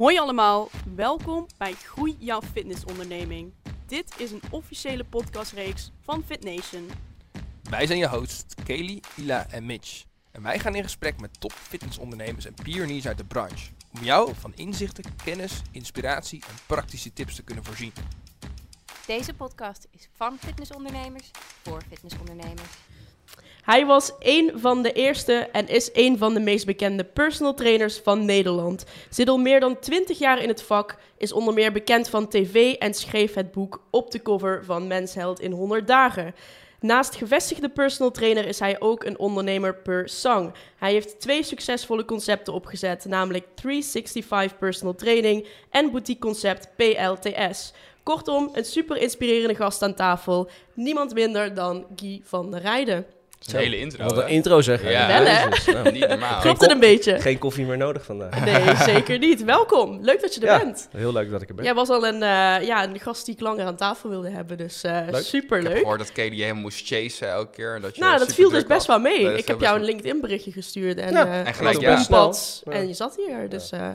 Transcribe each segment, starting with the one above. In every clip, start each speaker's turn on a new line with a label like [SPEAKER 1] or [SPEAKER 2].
[SPEAKER 1] Hoi allemaal, welkom bij Groei jouw fitnessonderneming. Dit is een officiële podcastreeks van FitNation.
[SPEAKER 2] Wij zijn je hosts Kelly, Ila en Mitch. En wij gaan in gesprek met top fitnessondernemers en pioniers uit de branche. Om jou van inzichten, kennis, inspiratie en praktische tips te kunnen voorzien.
[SPEAKER 3] Deze podcast is van fitnessondernemers voor fitnessondernemers.
[SPEAKER 1] Hij was een van de eerste en is een van de meest bekende personal trainers van Nederland. Zit al meer dan 20 jaar in het vak, is onder meer bekend van tv en schreef het boek op de cover van Mens Held in 100 dagen. Naast gevestigde personal trainer is hij ook een ondernemer per sang. Hij heeft twee succesvolle concepten opgezet, namelijk 365 Personal Training en boutique concept PLTS. Kortom, een super inspirerende gast aan tafel. Niemand minder dan Guy van der Rijden.
[SPEAKER 4] Dat is een hele intro.
[SPEAKER 5] Wat
[SPEAKER 4] hè?
[SPEAKER 5] een intro zeg.
[SPEAKER 4] Ja.
[SPEAKER 1] Wel, hè?
[SPEAKER 5] Nou,
[SPEAKER 4] Niet normaal.
[SPEAKER 1] Klopt het een beetje?
[SPEAKER 5] Geen koffie meer nodig vandaag.
[SPEAKER 1] Nee, zeker niet. Welkom. Leuk dat je er
[SPEAKER 5] Ja.
[SPEAKER 1] bent.
[SPEAKER 5] Heel leuk dat ik er ben.
[SPEAKER 1] Jij was al een, eh, ja, een gast die ik langer aan tafel wilde hebben, dus eh
[SPEAKER 5] Leuk.
[SPEAKER 1] super
[SPEAKER 4] Ik heb gehoord dat je helemaal moest chasen elke keer. en Dat je
[SPEAKER 1] Nou, dat viel dus best
[SPEAKER 4] had.
[SPEAKER 1] wel mee. Ik heb jou een LinkedIn berichtje gestuurd en,
[SPEAKER 5] Ja.
[SPEAKER 1] eh,
[SPEAKER 4] En gelijk,
[SPEAKER 1] was
[SPEAKER 4] ja.
[SPEAKER 1] bompad.
[SPEAKER 5] Ja.
[SPEAKER 1] En je zat hier, dus eh,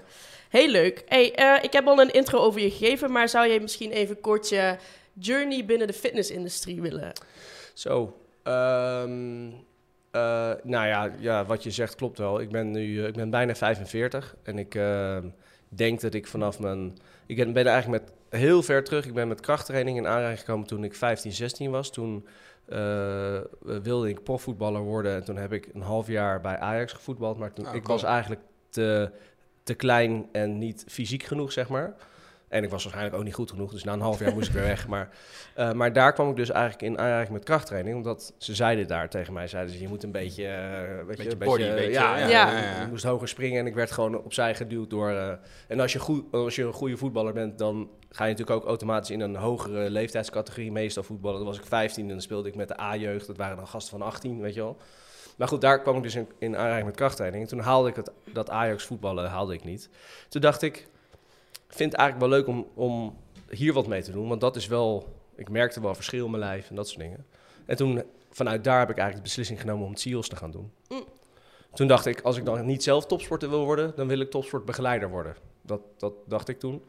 [SPEAKER 1] heel leuk. Hey, eh, ik heb al een intro over je gegeven, maar zou jij misschien even kort je journey binnen de fitnessindustrie willen?
[SPEAKER 5] Zo. Ehm, eh, nou ja, ja, wat je zegt klopt wel. Ik ben nu eh, ik ben bijna 45 en ik ehm, denk dat ik vanaf mijn... Ik ben ben eigenlijk met heel ver terug. Ik ben met krachttraining in aanraking gekomen toen ik 15, 16 was. Toen eh, wilde ik profvoetballer worden en toen heb ik een half jaar bij Ajax gevoetbald. Maar toen,
[SPEAKER 4] Oh,
[SPEAKER 5] ik
[SPEAKER 4] cool.
[SPEAKER 5] was eigenlijk te, te klein en niet fysiek genoeg, zeg maar. En ik was waarschijnlijk ook niet goed genoeg, dus na een half jaar moest ik weer weg. Maar, eh, maar daar kwam ik dus eigenlijk in aanraking met krachttraining, omdat ze zeiden daar tegen mij, zeiden ze, je moet een beetje, weet
[SPEAKER 4] Beetje
[SPEAKER 5] je,
[SPEAKER 4] body,
[SPEAKER 5] beetje,
[SPEAKER 4] beetje,
[SPEAKER 5] ja,
[SPEAKER 4] ja,
[SPEAKER 5] ja, moest hoger springen en ik werd gewoon opzij geduwd door. eh, en als je, goed, als je een goede voetballer bent, dan ga je natuurlijk ook automatisch in een hogere leeftijdscategorie meestal voetballen. Dan was ik 15 en dan speelde ik met de A-jeugd, dat waren dan gasten van 18, weet je wel. Maar goed, daar kwam ik dus in, in aanraking met krachttraining. En toen haalde ik het, dat Ajax voetballen haalde ik niet. Toen dacht ik vind het eigenlijk wel leuk om, om hier wat mee te doen. Want dat is wel, ik merkte wel verschil in mijn lijf en dat soort dingen. En toen, vanuit daar heb ik eigenlijk de beslissing genomen om het SEALS te gaan doen.
[SPEAKER 1] Mm.
[SPEAKER 5] Toen dacht ik, als ik dan niet zelf topsporter wil worden, dan wil ik topsportbegeleider worden. Dat, dat dacht ik toen.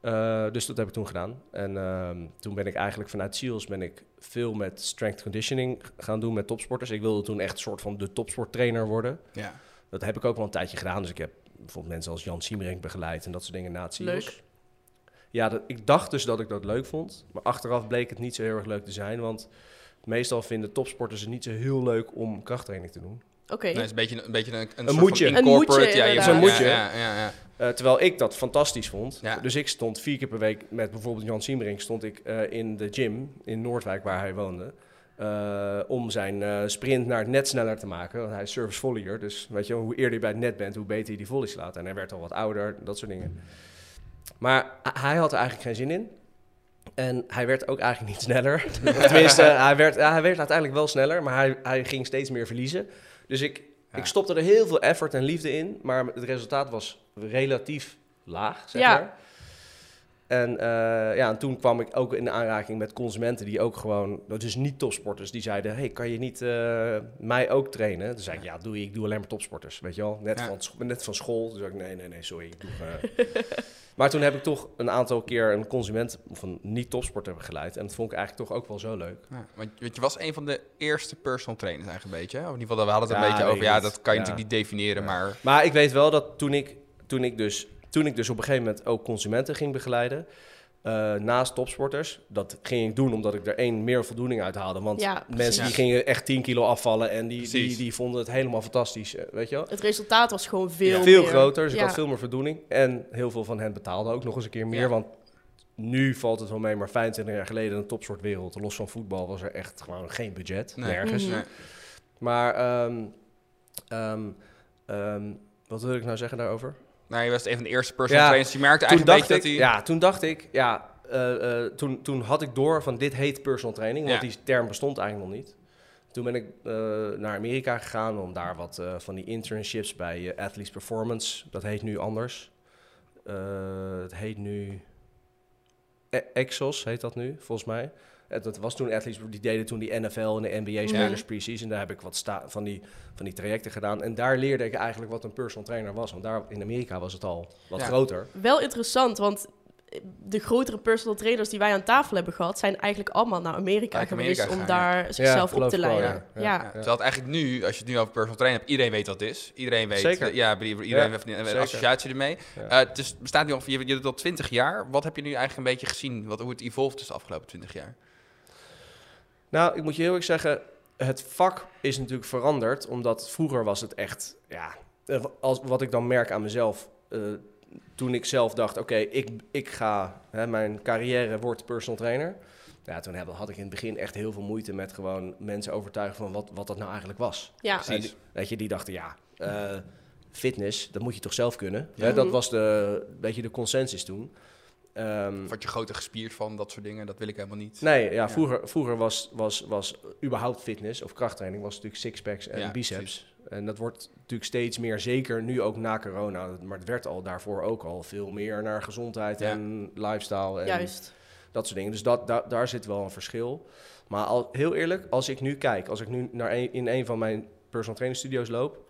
[SPEAKER 5] Eh, dus dat heb ik toen gedaan. En ehm, toen ben ik eigenlijk vanuit SEALS ben ik veel met strength conditioning gaan doen met topsporters. Ik wilde toen echt een soort van de topsporttrainer worden.
[SPEAKER 4] Ja.
[SPEAKER 5] Dat heb ik ook wel een tijdje gedaan. Dus ik heb bijvoorbeeld mensen als Jan Siemerink begeleid en dat soort dingen na het.
[SPEAKER 1] Leuk.
[SPEAKER 5] Ja, dat, ik dacht dus dat ik dat leuk vond. Maar achteraf bleek het niet zo heel erg leuk te zijn. Want meestal vinden topsporters het niet zo heel leuk om krachttraining te doen.
[SPEAKER 1] Oké.
[SPEAKER 4] Nee, het is een beetje een, beetje een, een,
[SPEAKER 5] Een
[SPEAKER 4] soort
[SPEAKER 5] moedje.
[SPEAKER 4] Van
[SPEAKER 1] Een moedje,
[SPEAKER 4] ja,
[SPEAKER 5] moedje.
[SPEAKER 4] Ja, ja, ja.
[SPEAKER 5] Eh, terwijl ik dat fantastisch vond.
[SPEAKER 4] Ja.
[SPEAKER 5] Dus ik stond vier keer per week met bijvoorbeeld Jan Siemerink... stond ik eh, in de gym in Noordwijk, waar hij woonde... eh, om zijn eh, sprint naar het net sneller te maken. Want hij is service volleyer. Dus weet je, hoe eerder je bij het net bent, hoe beter je die volley slaat. En hij werd al wat ouder, dat soort dingen. Maar hij had er eigenlijk geen zin in. En hij werd ook eigenlijk niet sneller. Tenminste, hij werd, ja, hij werd uiteindelijk wel sneller, maar hij, hij ging steeds meer verliezen. Dus ik,
[SPEAKER 4] Ja.
[SPEAKER 5] ik stopte er heel veel effort en liefde in, maar het resultaat was relatief laag, zeg
[SPEAKER 1] Ja.
[SPEAKER 5] maar. En, eh, ja, en toen kwam ik ook in aanraking met consumenten die ook gewoon, dus niet topsporters, die zeiden: Hey, kan je niet eh, mij ook trainen? Toen zei ik: Ja, doe je, ik doe alleen maar topsporters, weet je wel, net,
[SPEAKER 4] Ja.
[SPEAKER 5] van, net van school. Toen zei ik: Nee, nee, nee, sorry. Ik doe, eh." maar toen heb ik toch een aantal keer een consument een niet-topsporter begeleid. En dat vond ik eigenlijk toch ook wel zo leuk.
[SPEAKER 4] Ja, want je was een van de eerste personal trainers eigenlijk een beetje. Of in ieder geval, we hadden het een beetje over. Ja, dat kan je natuurlijk niet definiëren, maar...
[SPEAKER 5] Maar ik weet wel dat toen ik, toen ik, dus, toen ik dus op een gegeven moment ook consumenten ging begeleiden, eh, naast topsporters, dat ging ik doen omdat ik er één meer voldoening uit haalde. Want
[SPEAKER 1] Ja,
[SPEAKER 5] mensen die
[SPEAKER 4] Ja.
[SPEAKER 5] gingen echt 10 kilo afvallen en die, die, die vonden het helemaal fantastisch, eh, weet je wel.
[SPEAKER 1] Het resultaat was gewoon veel
[SPEAKER 5] Veel
[SPEAKER 1] meer.
[SPEAKER 5] groter, dus ik
[SPEAKER 1] Ja.
[SPEAKER 5] had veel meer voldoening. En heel veel van hen betaalden ook nog eens een keer meer,
[SPEAKER 4] Ja.
[SPEAKER 5] want nu valt het wel mee, maar 25 jaar geleden in de topsportwereld, los van voetbal, was er echt gewoon geen budget,
[SPEAKER 4] Nee.
[SPEAKER 5] nergens.
[SPEAKER 1] Mhm.
[SPEAKER 4] Nee.
[SPEAKER 5] Maar, ehm, ehm, ehm, wat wil ik nou zeggen daarover?
[SPEAKER 4] Nou, je was een van de eerste personal
[SPEAKER 5] Ja,
[SPEAKER 4] trainers. Je merkte eigenlijk dat hij...
[SPEAKER 5] ja, toen dacht ik, ja, eh, eh, toen, toen had ik door van dit heet personal training, want
[SPEAKER 4] Ja.
[SPEAKER 5] die term bestond eigenlijk nog niet. Toen ben ik eh, naar Amerika gegaan om daar wat van die internships bij Athletes Performance, dat heet nu anders. Het heet nu E- Exos, heet dat nu, volgens mij. Eh, Dat was toen athletes, die deden toen die NFL en de NBA-spelers precies. En daar heb ik wat sta van, die, van die trajecten gedaan. En daar leerde ik eigenlijk wat een personal trainer was. Want daar in Amerika was het al wat
[SPEAKER 4] Ja.
[SPEAKER 5] groter.
[SPEAKER 1] Wel interessant, want de grotere personal trainers die wij aan tafel hebben gehad, zijn eigenlijk allemaal naar Amerika geweest
[SPEAKER 4] Amerika
[SPEAKER 1] om daar zichzelf op te
[SPEAKER 5] wel,
[SPEAKER 1] leiden.
[SPEAKER 5] ja.
[SPEAKER 1] Ja,
[SPEAKER 5] Ja.
[SPEAKER 4] Ja. Terwijl het eigenlijk nu, als je het nu over personal trainer hebt, iedereen weet wat het is. Iedereen weet,
[SPEAKER 5] Zeker.
[SPEAKER 4] eh, ja, iedereen
[SPEAKER 5] Ja,
[SPEAKER 4] heeft een, associatie ermee.
[SPEAKER 5] Ja.
[SPEAKER 4] Eh, het is, bestaat nu al, je, je doet al 20 jaar. Wat heb je nu eigenlijk een beetje gezien, wat, hoe het evolved is de afgelopen 20 jaar?
[SPEAKER 5] Nou, ik moet je heel erg zeggen, het vak is natuurlijk veranderd. Omdat vroeger was het echt, ja, als, wat ik dan merk aan mezelf. eh, toen ik zelf dacht, oké, ik, ik ga, hè, mijn carrière wordt personal trainer. Ja, toen heb, had ik in het begin echt heel veel moeite met gewoon mensen overtuigen van wat, wat dat nou eigenlijk was.
[SPEAKER 1] ja.
[SPEAKER 4] Precies.
[SPEAKER 5] Weet je, die dachten, ja, eh, fitness, dat moet je toch zelf kunnen.
[SPEAKER 1] Ja.
[SPEAKER 5] Hè, dat was de, beetje de consensus toen. Ehm,
[SPEAKER 4] Word je groter gespierd van, dat soort dingen, dat wil ik helemaal niet.
[SPEAKER 5] Nee, ja,
[SPEAKER 4] Ja.
[SPEAKER 5] vroeger, vroeger was, was, was überhaupt fitness of krachttraining was natuurlijk sixpacks en
[SPEAKER 4] Ja,
[SPEAKER 5] biceps.
[SPEAKER 4] precies.
[SPEAKER 5] En dat wordt natuurlijk steeds meer, zeker nu ook na corona. Maar het werd al daarvoor ook al veel meer naar gezondheid
[SPEAKER 4] Ja.
[SPEAKER 5] en lifestyle en
[SPEAKER 1] Juist.
[SPEAKER 5] dat soort dingen. Dus dat, da- daar zit wel een verschil. Maar al, heel eerlijk, als ik nu kijk, als ik nu naar een, in een van mijn personal training studio's loop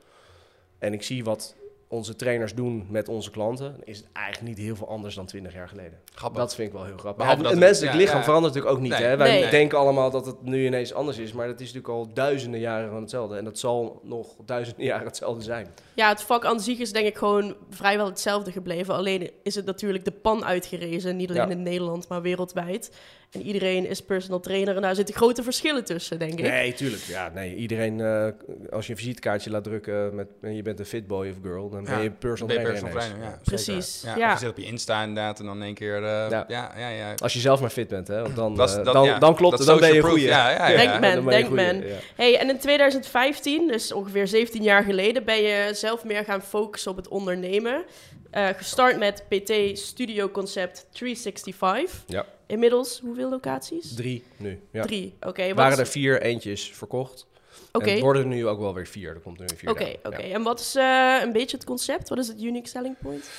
[SPEAKER 5] en ik zie wat onze trainers doen met onze klanten, is het eigenlijk niet heel veel anders dan 20 jaar geleden.
[SPEAKER 4] Grappig.
[SPEAKER 5] Dat vind ik wel heel grappig. Ja, het
[SPEAKER 4] het-
[SPEAKER 5] menselijk
[SPEAKER 4] ja,
[SPEAKER 5] lichaam
[SPEAKER 4] ja.
[SPEAKER 5] verandert natuurlijk ook niet.
[SPEAKER 4] Nee.
[SPEAKER 5] Hè? Wij
[SPEAKER 1] Nee.
[SPEAKER 5] denken allemaal dat het nu ineens anders is, maar dat is natuurlijk al duizenden jaren van hetzelfde. En dat zal nog duizenden jaren hetzelfde zijn.
[SPEAKER 1] Ja, het vak aan zich is denk ik gewoon vrijwel hetzelfde gebleven. Alleen is het natuurlijk de pan uitgerezen. Niet alleen
[SPEAKER 5] Ja.
[SPEAKER 1] in Nederland, maar wereldwijd. En iedereen is personal trainer en daar zitten grote verschillen tussen, denk ik.
[SPEAKER 5] Nee, tuurlijk. Ja, nee, iedereen, eh, als je een visitekaartje laat drukken met, en je bent een fit boy of girl, dan ben je personal
[SPEAKER 4] ben je
[SPEAKER 5] trainer.
[SPEAKER 4] personal
[SPEAKER 5] ineens.
[SPEAKER 4] trainer, ja.
[SPEAKER 1] Precies.
[SPEAKER 4] Ja,
[SPEAKER 1] Ja.
[SPEAKER 4] Of je zit op je Insta inderdaad en dan in één keer... eh, ja.
[SPEAKER 5] Ja.
[SPEAKER 4] Ja, ja,
[SPEAKER 5] Als je zelf maar fit bent, hè, want dan,
[SPEAKER 4] Dat
[SPEAKER 5] eh,
[SPEAKER 4] dat-
[SPEAKER 5] dan,
[SPEAKER 4] ja,
[SPEAKER 5] dan klopt
[SPEAKER 4] dat
[SPEAKER 5] het, dan ben je een goeie.
[SPEAKER 4] proof, ja, ja, ja.
[SPEAKER 1] Denk men,
[SPEAKER 5] een
[SPEAKER 1] denk men.
[SPEAKER 5] ja.
[SPEAKER 1] Hey, en in 2015, dus ongeveer 17 jaar geleden, ben je zelf meer gaan focussen op het ondernemen. Eh, gestart met PT Studio Concept 365.
[SPEAKER 5] Ja.
[SPEAKER 1] Inmiddels hoeveel locaties?
[SPEAKER 5] Drie nu. Ja.
[SPEAKER 1] Drie. Oké, wat
[SPEAKER 5] waren
[SPEAKER 1] is-
[SPEAKER 5] er vier eentjes verkocht.
[SPEAKER 1] Oké.
[SPEAKER 5] Worden er nu ook wel weer vier. Er komt nu een vier.
[SPEAKER 1] Oké, oké. En wat is eh, een beetje het concept? Wat is het unique selling point?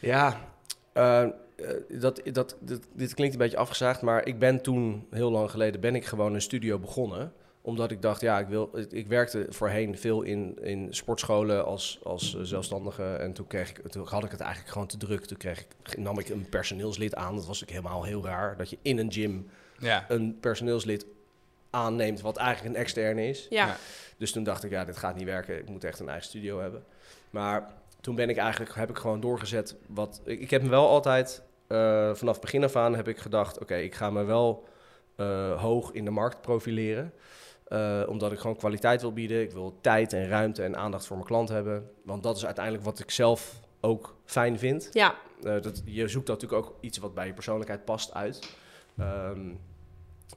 [SPEAKER 5] Ja, eh, eh, dat, dat, dit klinkt een beetje afgezaagd, maar ik ben toen, heel lang geleden, ben ik gewoon een studio begonnen. Omdat ik dacht, ja, ik, wil, ik werkte voorheen veel in, in sportscholen als, als zelfstandige. En toen, kreeg ik, toen had ik het eigenlijk gewoon te druk. Toen kreeg ik, nam ik een personeelslid aan. Dat was natuurlijk helemaal heel raar. Dat je in een gym
[SPEAKER 4] Ja.
[SPEAKER 5] een personeelslid aanneemt wat eigenlijk een externe is.
[SPEAKER 1] Ja.
[SPEAKER 4] Ja.
[SPEAKER 5] Dus toen dacht ik, ja, dit gaat niet werken. Ik moet echt een eigen studio hebben. Maar toen ben ik eigenlijk, heb ik gewoon doorgezet. Wat, ik, ik heb me wel altijd, eh, vanaf begin af aan heb ik gedacht... oké, ik ga me wel eh, hoog in de markt profileren. Eh, omdat ik gewoon kwaliteit wil bieden. Ik wil tijd en ruimte en aandacht voor mijn klant hebben. Want dat is uiteindelijk wat ik zelf ook fijn vind.
[SPEAKER 1] Ja,
[SPEAKER 5] Eh, dat, je zoekt natuurlijk ook iets wat bij je persoonlijkheid past uit. Ehm,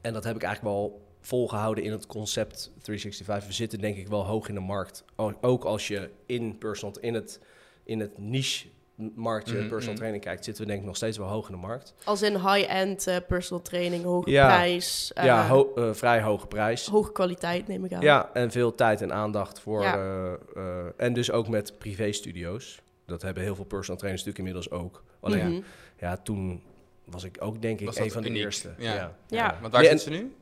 [SPEAKER 5] en dat heb ik eigenlijk wel volgehouden in het concept 365. We zitten denk ik wel hoog in de markt. Ook als je in, personal, in, het, in het niche marktje
[SPEAKER 4] Mhm,
[SPEAKER 5] personal
[SPEAKER 4] mhm.
[SPEAKER 5] training kijkt, zitten we denk ik nog steeds wel hoog in de markt.
[SPEAKER 1] als in high-end eh, personal training, hoge
[SPEAKER 5] Ja.
[SPEAKER 1] prijs, eh,
[SPEAKER 5] ja, ho- eh, vrij hoge prijs.
[SPEAKER 1] hoge kwaliteit neem ik aan.
[SPEAKER 5] Ja, en veel tijd en aandacht voor.
[SPEAKER 1] Ja.
[SPEAKER 5] eh, eh, en dus ook met privé-studio's. Dat hebben heel veel personal trainers natuurlijk inmiddels ook. Alleen ja,
[SPEAKER 1] Mhm.
[SPEAKER 5] ja, toen was ik ook denk ik een van de
[SPEAKER 4] uniek?
[SPEAKER 5] eerste.
[SPEAKER 4] Ja.
[SPEAKER 1] Ja.
[SPEAKER 4] Want waar
[SPEAKER 5] Nee,
[SPEAKER 4] zit ze nu?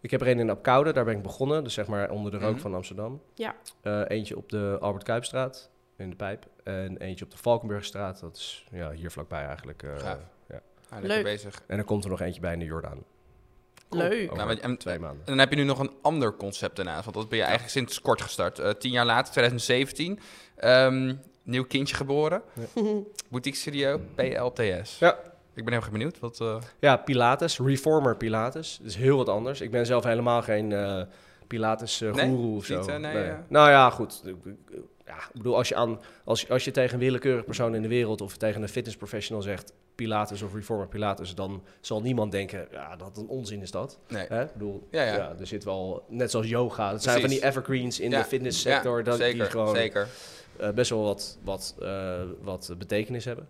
[SPEAKER 5] Ik heb er een in Apkoude, daar ben ik begonnen. Dus zeg maar onder de rook van Amsterdam.
[SPEAKER 1] Ja.
[SPEAKER 5] Eh, eentje op de Albert Kuipstraat in de Pijp. En eentje op de Valkenburgstraat. Dat is ja, hier vlakbij eigenlijk. eh,
[SPEAKER 4] Gaaf.
[SPEAKER 5] ja.
[SPEAKER 4] Ah,
[SPEAKER 1] Leuk.
[SPEAKER 4] bezig.
[SPEAKER 5] En er komt er nog eentje bij in de Jordaan.
[SPEAKER 1] Leuk.
[SPEAKER 4] Nou, maar- en-
[SPEAKER 5] twee maanden.
[SPEAKER 4] En dan heb je nu nog een ander concept daarnaast. Want dat ben je eigenlijk sinds kort gestart. Eh, tien jaar later, 2017. Ehm, nieuw kindje geboren. Boutique Studio, PLTS.
[SPEAKER 5] Ja.
[SPEAKER 4] Ik ben heel erg benieuwd. Wat, eh,
[SPEAKER 5] Ja, Pilates, Reformer Pilates. Dat is heel wat anders. Ik ben zelf helemaal geen eh Pilates eh
[SPEAKER 4] Nee?
[SPEAKER 5] goeroe of zo.
[SPEAKER 4] Niet, nee, ja.
[SPEAKER 5] Nou ja, goed. Ja, ik bedoel, als je, aan, als, als je tegen een willekeurig persoon in de wereld of tegen een fitnessprofessional zegt Pilates of Reformer Pilates, dan zal niemand denken, ja, dat een onzin is dat.
[SPEAKER 4] nee.
[SPEAKER 5] Hè? Ik bedoel,
[SPEAKER 4] Ja,
[SPEAKER 5] ja,
[SPEAKER 4] ja.
[SPEAKER 5] er zit wel, net zoals yoga, dat zijn van die evergreens in de fitnesssector, dat,
[SPEAKER 4] zeker,
[SPEAKER 5] die gewoon
[SPEAKER 4] zeker.
[SPEAKER 5] eh, best wel wat, wat, eh, wat betekenis hebben.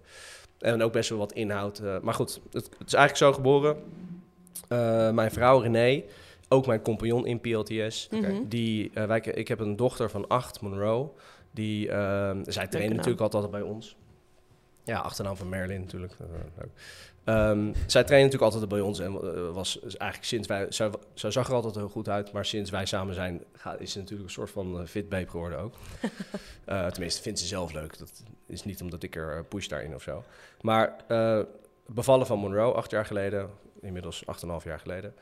[SPEAKER 5] En ook best wel wat inhoud. eh, maar goed, het, het is eigenlijk zo geboren. Mijn vrouw René, ook mijn compagnon in PLTS.
[SPEAKER 1] Mhm.
[SPEAKER 5] Die, wij, ik heb een dochter van acht, Monroe. Die, eh, zij trainen natuurlijk altijd bij ons. Ja, achternaam van Merlin natuurlijk. Eh. Ehm, zij trainde natuurlijk altijd bij ons en eh, was is eigenlijk sinds wij, zij, zij zag er altijd heel goed uit, maar sinds wij samen zijn is ze natuurlijk een soort van uh, fit babe geworden ook. Eh, tenminste, vindt ze zelf leuk. Dat is niet omdat ik er eh, push daarin of zo. Maar eh, bevallen van Monroe, acht jaar geleden, inmiddels acht en een half jaar geleden.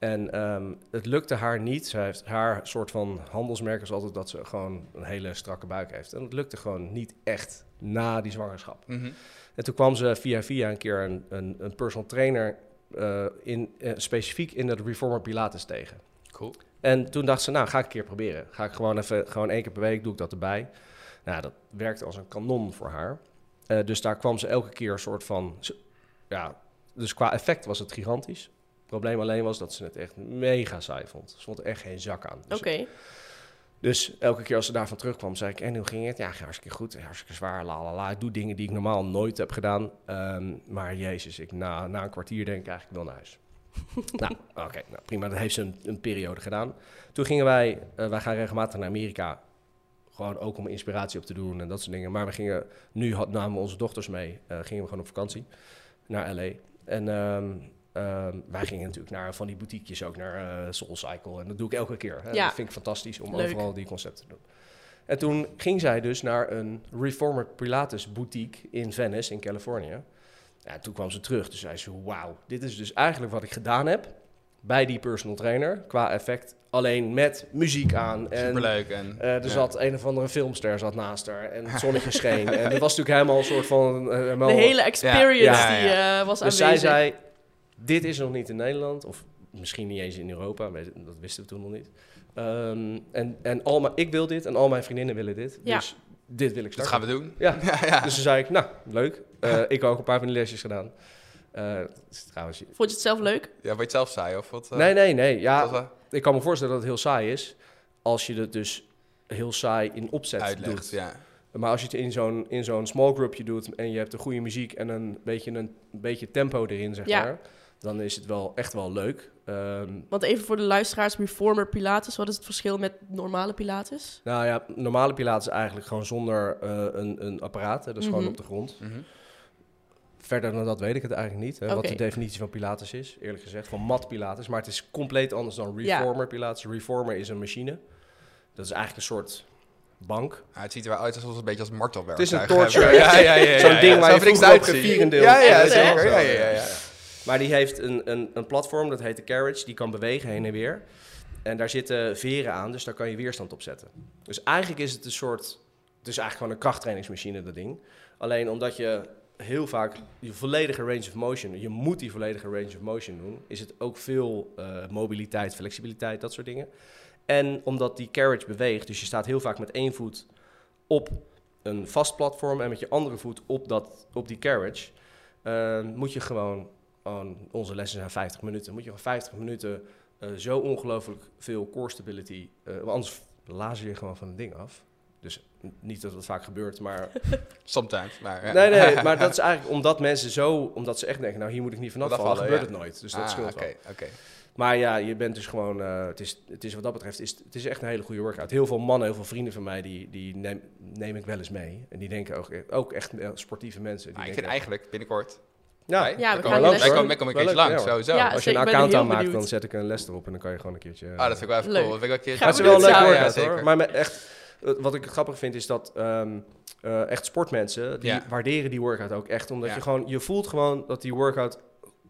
[SPEAKER 5] En ehm, het lukte haar niet. Zij heeft haar soort van handelsmerk is altijd dat ze gewoon een hele strakke buik heeft. En het lukte gewoon niet echt na die zwangerschap.
[SPEAKER 4] Mhm.
[SPEAKER 5] En toen kwam ze via via een keer een, een, een personal trainer eh, in, eh, specifiek in het Reformer Pilates tegen.
[SPEAKER 4] Cool.
[SPEAKER 5] En toen dacht ze, nou ga ik een keer proberen. Ga ik gewoon even, gewoon één keer per week doe ik dat erbij. Nou, dat werkte als een kanon voor haar. Eh, dus daar kwam ze elke keer een soort van, ze- ja, dus qua effect was het gigantisch. Probleem alleen was dat ze het echt mega saai vond. Ze vond er echt geen zak aan. Dus
[SPEAKER 1] Oké.
[SPEAKER 5] dus elke keer als ze daarvan terugkwam, zei ik, en hoe ging het? Ja, ging hartstikke goed, hartstikke zwaar, la la la. Ik doe dingen die ik normaal nooit heb gedaan. Ehm, maar jezus, ik, na, na een kwartier denk ik eigenlijk wel naar huis. nou, oké, nou, prima. Dat heeft ze een, een periode gedaan. Toen gingen wij, eh, wij gaan regelmatig naar Amerika. Gewoon ook om inspiratie op te doen en dat soort dingen. Maar we gingen, nu had, namen we onze dochters mee, eh, gingen we gewoon op vakantie naar LA. En ehm, ehm, wij gingen natuurlijk naar van die boutiquejes ook, naar eh Soul Cycle. En dat doe ik elke keer. Hè.
[SPEAKER 1] Ja.
[SPEAKER 5] Dat vind ik fantastisch om
[SPEAKER 1] Leuk.
[SPEAKER 5] overal die concepten te doen. En toen ging zij dus naar een Reformer Pilates boutique in Venice, in Californië. Ja, toen kwam ze terug. Toen zei ze, wauw, dit is dus eigenlijk wat ik gedaan heb bij die personal trainer. Qua effect, alleen met muziek aan. En
[SPEAKER 4] Superleuk. En,
[SPEAKER 5] eh, er
[SPEAKER 4] ja.
[SPEAKER 5] zat een of andere filmster zat naast haar en het zonnetje scheen. En het was natuurlijk helemaal een soort van... eh, helemaal-
[SPEAKER 1] De hele experience
[SPEAKER 5] Ja,
[SPEAKER 1] die eh, was
[SPEAKER 5] dus zij
[SPEAKER 1] aanwezig.
[SPEAKER 5] zei, dit is nog niet in Nederland, of misschien niet eens in Europa, dat wisten we toen nog niet. Ehm, en en al mijn, ik wil dit en al mijn vriendinnen willen dit,
[SPEAKER 1] Ja.
[SPEAKER 5] dus dit wil ik
[SPEAKER 4] Dat
[SPEAKER 5] starten.
[SPEAKER 4] gaan we doen.
[SPEAKER 5] Ja,
[SPEAKER 4] Ja, ja.
[SPEAKER 5] dus toen zei ik, nou, leuk. Eh, ik heb ook een paar van die lesjes gedaan. Eh, dat is trouwens...
[SPEAKER 1] Vond je het zelf leuk?
[SPEAKER 4] ja, wat je het zelf zei, of wat? eh,
[SPEAKER 5] nee, nee, nee. Ja, ik kan me voorstellen dat het heel saai is, als je het dus heel saai in opzet
[SPEAKER 4] uitlegt,
[SPEAKER 5] doet.
[SPEAKER 4] ja.
[SPEAKER 5] Maar als je het in zo'n, in zo'n small groupje doet en je hebt een goede muziek en een beetje, een, een beetje tempo erin, zeg
[SPEAKER 1] Ja.
[SPEAKER 5] maar, dan is het wel echt wel leuk. Ehm,
[SPEAKER 1] Want even voor de luisteraars, Reformer Pilates, wat is het verschil met normale Pilates?
[SPEAKER 5] nou ja, normale pilates is eigenlijk gewoon zonder eh, een, een apparaat. Hè, dat is
[SPEAKER 1] Mhm.
[SPEAKER 5] gewoon op de grond.
[SPEAKER 4] Mhm.
[SPEAKER 5] Verder dan dat weet ik het eigenlijk niet. Hè, Wat de definitie van pilates is, eerlijk gezegd. Van mat pilates. Maar het is compleet anders dan
[SPEAKER 1] Ja.
[SPEAKER 5] reformer pilates. Reformer is een machine. Dat is eigenlijk een soort bank.
[SPEAKER 4] Ja, het ziet er wel uit alsof het een beetje als martelwerk.
[SPEAKER 5] Het is een torture.
[SPEAKER 4] Ja, ja, ja. ja,
[SPEAKER 5] Zo'n
[SPEAKER 4] ja,
[SPEAKER 5] ding
[SPEAKER 4] ja.
[SPEAKER 5] waar je
[SPEAKER 4] het
[SPEAKER 5] ook
[SPEAKER 4] uitzien.
[SPEAKER 5] vierendeel-
[SPEAKER 4] Ja, ja, zeker. Ja, ja, ja, ja.
[SPEAKER 5] Maar die heeft een, een, een platform, dat heet de carriage. Die kan bewegen heen en weer. En daar zitten veren aan, dus daar kan je weerstand op zetten. Dus eigenlijk is het een soort... Het is eigenlijk gewoon een krachttrainingsmachine, dat ding. Alleen omdat je heel vaak je volledige range of motion... Je moet die volledige range of motion doen. Is het ook veel eh, mobiliteit, flexibiliteit, dat soort dingen. En omdat die carriage beweegt, dus je staat heel vaak met één voet op een vast platform... en met je andere voet op, dat, op die carriage... eh, moet je gewoon, gewoon... Onze lessen zijn 50 minuten. Moet je gewoon 50 minuten eh, zo ongelooflijk veel core stability... eh, anders lazen je gewoon van het ding af. Dus niet dat het vaak gebeurt, maar...
[SPEAKER 4] Sometimes, maar... ja.
[SPEAKER 5] Nee, nee, maar dat is eigenlijk omdat mensen zo... Omdat ze echt denken, nou hier moet ik niet vanaf vallen,
[SPEAKER 4] vallen,
[SPEAKER 5] gebeurt
[SPEAKER 4] ja.
[SPEAKER 5] het nooit. Dus dat
[SPEAKER 4] Ah,
[SPEAKER 5] scheelt wel.
[SPEAKER 4] oké.
[SPEAKER 5] Maar ja, je bent dus gewoon... eh, het, is, het is wat dat betreft, is, het is echt een hele goede workout. Heel veel mannen, heel veel vrienden van mij, die, die neem, neem ik wel eens mee. En die denken ook, ook echt sportieve mensen. Die
[SPEAKER 4] Maar ik vind eigenlijk binnenkort...
[SPEAKER 5] Ja,
[SPEAKER 1] Ja, we gaan die
[SPEAKER 4] wij
[SPEAKER 1] les
[SPEAKER 4] komen-
[SPEAKER 5] Wel
[SPEAKER 4] keertje langs, sowieso.
[SPEAKER 1] Ja,
[SPEAKER 5] Als je een account aanmaakt, dan zet ik een les erop en dan kan je gewoon een keertje...
[SPEAKER 4] Ah, dat vind ik wel even
[SPEAKER 1] Leuk.
[SPEAKER 4] cool. Dat vind ik wel een keertje...
[SPEAKER 5] Is
[SPEAKER 1] we
[SPEAKER 5] wel leuk hoor. Maar met echt, eh, wat ik grappig vind is dat ehm, eh, echt sportmensen, die
[SPEAKER 4] Ja.
[SPEAKER 5] waarderen die workout ook echt. Omdat
[SPEAKER 4] Ja.
[SPEAKER 5] je gewoon, je voelt gewoon dat die workout,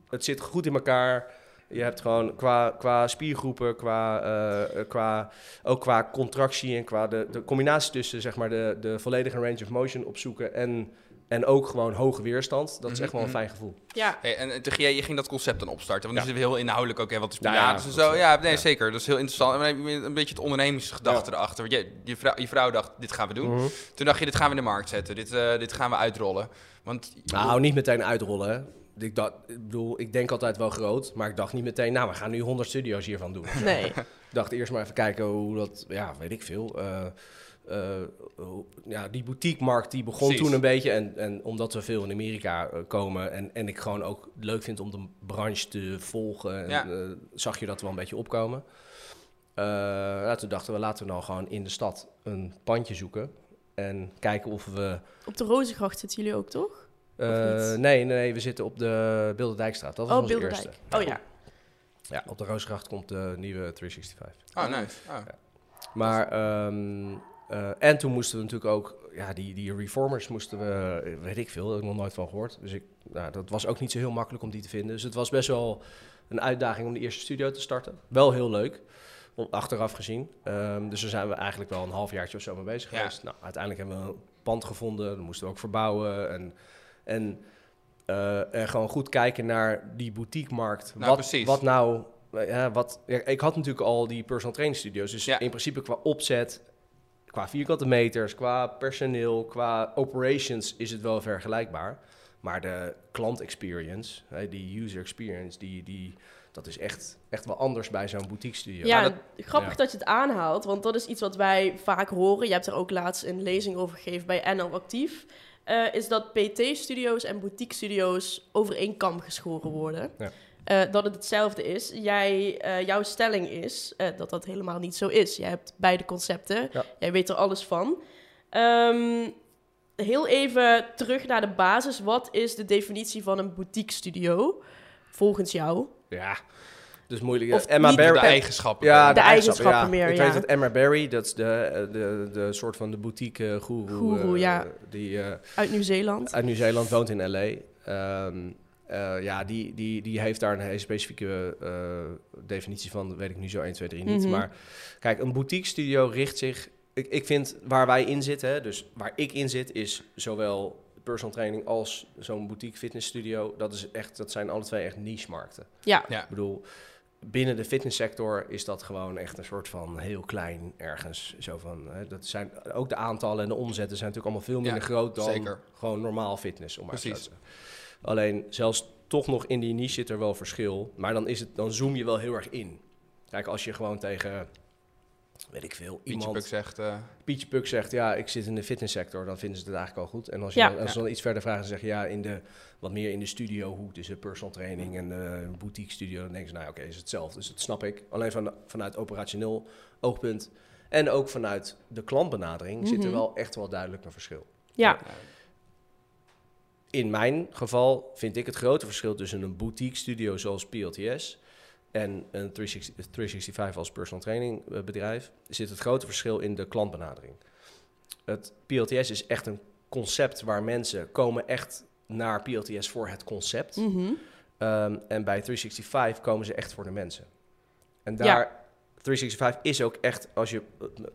[SPEAKER 5] het zit goed in elkaar. Je hebt gewoon qua, qua spiergroepen, qua, eh, eh, qua, ook qua contractie en qua de, de combinatie tussen zeg maar, de, de volledige range of motion opzoeken en, en ook gewoon hoge weerstand. Dat is
[SPEAKER 4] Mhm,
[SPEAKER 5] echt wel een
[SPEAKER 4] mhm.
[SPEAKER 5] fijn gevoel.
[SPEAKER 1] Ja,
[SPEAKER 4] Hey, en toen jij, je ging dat concept dan opstarten. Want nu
[SPEAKER 5] Ja.
[SPEAKER 4] zitten we heel inhoudelijk ook. Hè, wat is
[SPEAKER 5] Ja, ja,
[SPEAKER 4] en zo.
[SPEAKER 5] is-
[SPEAKER 4] Ja, nee,
[SPEAKER 5] ja.
[SPEAKER 4] zeker. Dat is heel interessant. En een beetje het ondernemersgedachte erachter. Want je, je, vrouw, je vrouw dacht, dit gaan we doen.
[SPEAKER 5] Mhm.
[SPEAKER 4] Toen dacht je, dit gaan we in de markt zetten. Dit, eh, dit gaan we uitrollen. Want
[SPEAKER 5] Nou, niet meteen uitrollen. Hè. Ik, dacht, ik bedoel, ik denk altijd wel groot, maar ik dacht niet meteen, nou, we gaan nu 100 studio's hiervan doen.
[SPEAKER 1] nee.
[SPEAKER 5] Ik dacht eerst maar even kijken hoe dat, ja, weet ik veel. eh, eh, ja, die boutique-markt die begon
[SPEAKER 4] Precies.
[SPEAKER 5] toen een beetje. En, en omdat we veel in Amerika eh, komen en, en ik gewoon ook leuk vind om de branche te volgen, en,
[SPEAKER 4] Ja.
[SPEAKER 5] eh, zag je dat wel een beetje opkomen. Eh, ja, toen dachten we, laten we nou gewoon in de stad een pandje zoeken. En kijken of we...
[SPEAKER 1] Op de Rozengracht zitten jullie ook, toch?
[SPEAKER 5] Eh, nee, nee, nee, we zitten op de Bilderdijkstraat. Dat was
[SPEAKER 1] oh,
[SPEAKER 5] onze
[SPEAKER 1] Bilderdijk.
[SPEAKER 5] eerste.
[SPEAKER 1] Oh ja.
[SPEAKER 5] Ja, op de Roosgracht komt de nieuwe 365.
[SPEAKER 4] Oh, nice. Oh.
[SPEAKER 5] Maar, ehm, eh, en toen moesten we natuurlijk ook, ja, die, die reformers moesten we, eh, weet ik veel, daar heb ik nog nooit van gehoord. Dus ik, nou, dat was ook niet zo heel makkelijk om die te vinden. Dus het was best wel een uitdaging om de eerste studio te starten. Wel heel leuk, achteraf gezien. Ehm, dus daar zijn we eigenlijk wel een halfjaartje of zo mee bezig
[SPEAKER 4] Ja.
[SPEAKER 5] geweest. Nou, uiteindelijk hebben we een pand gevonden, dat moesten we ook verbouwen. En, en, eh, en gewoon goed kijken naar die boutiquemarkt.
[SPEAKER 4] Nou,
[SPEAKER 5] wat,
[SPEAKER 4] precies.
[SPEAKER 5] wat nou, ja, wat, ja, ik had natuurlijk al die personal training studio's. Dus
[SPEAKER 4] Ja.
[SPEAKER 5] in principe qua opzet, qua vierkante meters, qua personeel, qua operations is het wel vergelijkbaar. Maar de klant experience, hè, die user experience, die, die, dat is echt, echt wel anders bij zo'n boutique studio.
[SPEAKER 1] Ja,
[SPEAKER 4] Maar
[SPEAKER 1] grappig
[SPEAKER 5] ja.
[SPEAKER 1] dat je het aanhaalt, want dat is iets wat wij vaak horen. Je hebt er ook laatst een lezing over gegeven bij NL Actief. eh, is dat PT-studio's en boutique-studio's over één kam geschoren worden.
[SPEAKER 5] Ja.
[SPEAKER 1] Eh, dat het hetzelfde is. Jij, eh, jouw stelling is eh, dat dat helemaal niet zo is. Je hebt beide concepten.
[SPEAKER 5] Ja.
[SPEAKER 1] Jij weet er alles van. Ehm, heel even terug naar de basis. Wat is de definitie van een boutique-studio volgens jou?
[SPEAKER 5] Ja, dus moeilijk.
[SPEAKER 1] Of
[SPEAKER 5] Emma
[SPEAKER 1] niet
[SPEAKER 4] De
[SPEAKER 5] Barry,
[SPEAKER 4] eigenschappen.
[SPEAKER 5] Ja,
[SPEAKER 1] De eigenschappen meer,
[SPEAKER 5] Ik
[SPEAKER 1] ja.
[SPEAKER 5] weet dat Emma Barry, dat is de, de, de soort van de boutique. Goeroe, eh,
[SPEAKER 1] ja.
[SPEAKER 5] Die
[SPEAKER 1] Uit Nieuw-Zeeland?
[SPEAKER 5] uit Nieuw-Zeeland woont in L.A. Ehm, eh, ja, die, die, die heeft daar een hele specifieke eh, definitie van, dat weet ik nu zo 1, 2, 3 niet.
[SPEAKER 1] Mhm.
[SPEAKER 5] Maar kijk, een boutique studio richt zich... Ik, ik vind waar wij in zitten, hè, dus waar ik in zit, is zowel personal training als zo'n boutique fitness studio. Dat, is echt, dat zijn alle twee echt niche-markten.
[SPEAKER 1] Ja.
[SPEAKER 4] Ja.
[SPEAKER 5] Ik bedoel, binnen de fitnesssector is dat gewoon echt een soort van heel klein ergens. Zo van, hè, dat zijn, ook de aantallen en de omzetten zijn natuurlijk allemaal veel minder
[SPEAKER 4] Ja,
[SPEAKER 5] groot dan
[SPEAKER 4] zeker.
[SPEAKER 5] gewoon normaal fitness. Om maar te
[SPEAKER 4] Precies.
[SPEAKER 5] zeggen. Alleen zelfs toch nog in die niche zit er wel verschil. Maar dan, is het, dan zoom je wel heel erg in. Kijk, als je gewoon tegen, weet ik veel,
[SPEAKER 4] Pietje
[SPEAKER 5] iemand...
[SPEAKER 4] Puk zegt... eh,
[SPEAKER 5] Pietje Puk zegt, ja, ik zit in de fitnesssector, dan vinden ze het eigenlijk al goed. En als je
[SPEAKER 1] Ja.
[SPEAKER 5] dan, als ze dan iets verder vragen, zeggen ja, in de, wat meer in de studio hoek, dus de personal training en de boutique studio, dan denken ze, nou oké, is hetzelfde. Dus dat snap ik. Alleen van, vanuit operationeel oogpunt en ook vanuit de klantbenadering zit er
[SPEAKER 1] Mhm.
[SPEAKER 5] wel echt wel duidelijk een verschil.
[SPEAKER 1] Ja.
[SPEAKER 5] In mijn geval vind ik het grote verschil tussen een boutique studio zoals PLTS en een 360 365 als personal training eh, bedrijf, zit het grote verschil in de klantbenadering. Het PLTS is echt een concept waar mensen komen echt naar PLTS voor het concept. Ehm, en bij 365 komen ze echt voor de mensen. En
[SPEAKER 1] Ja.
[SPEAKER 5] daar, 365 is ook echt, als je,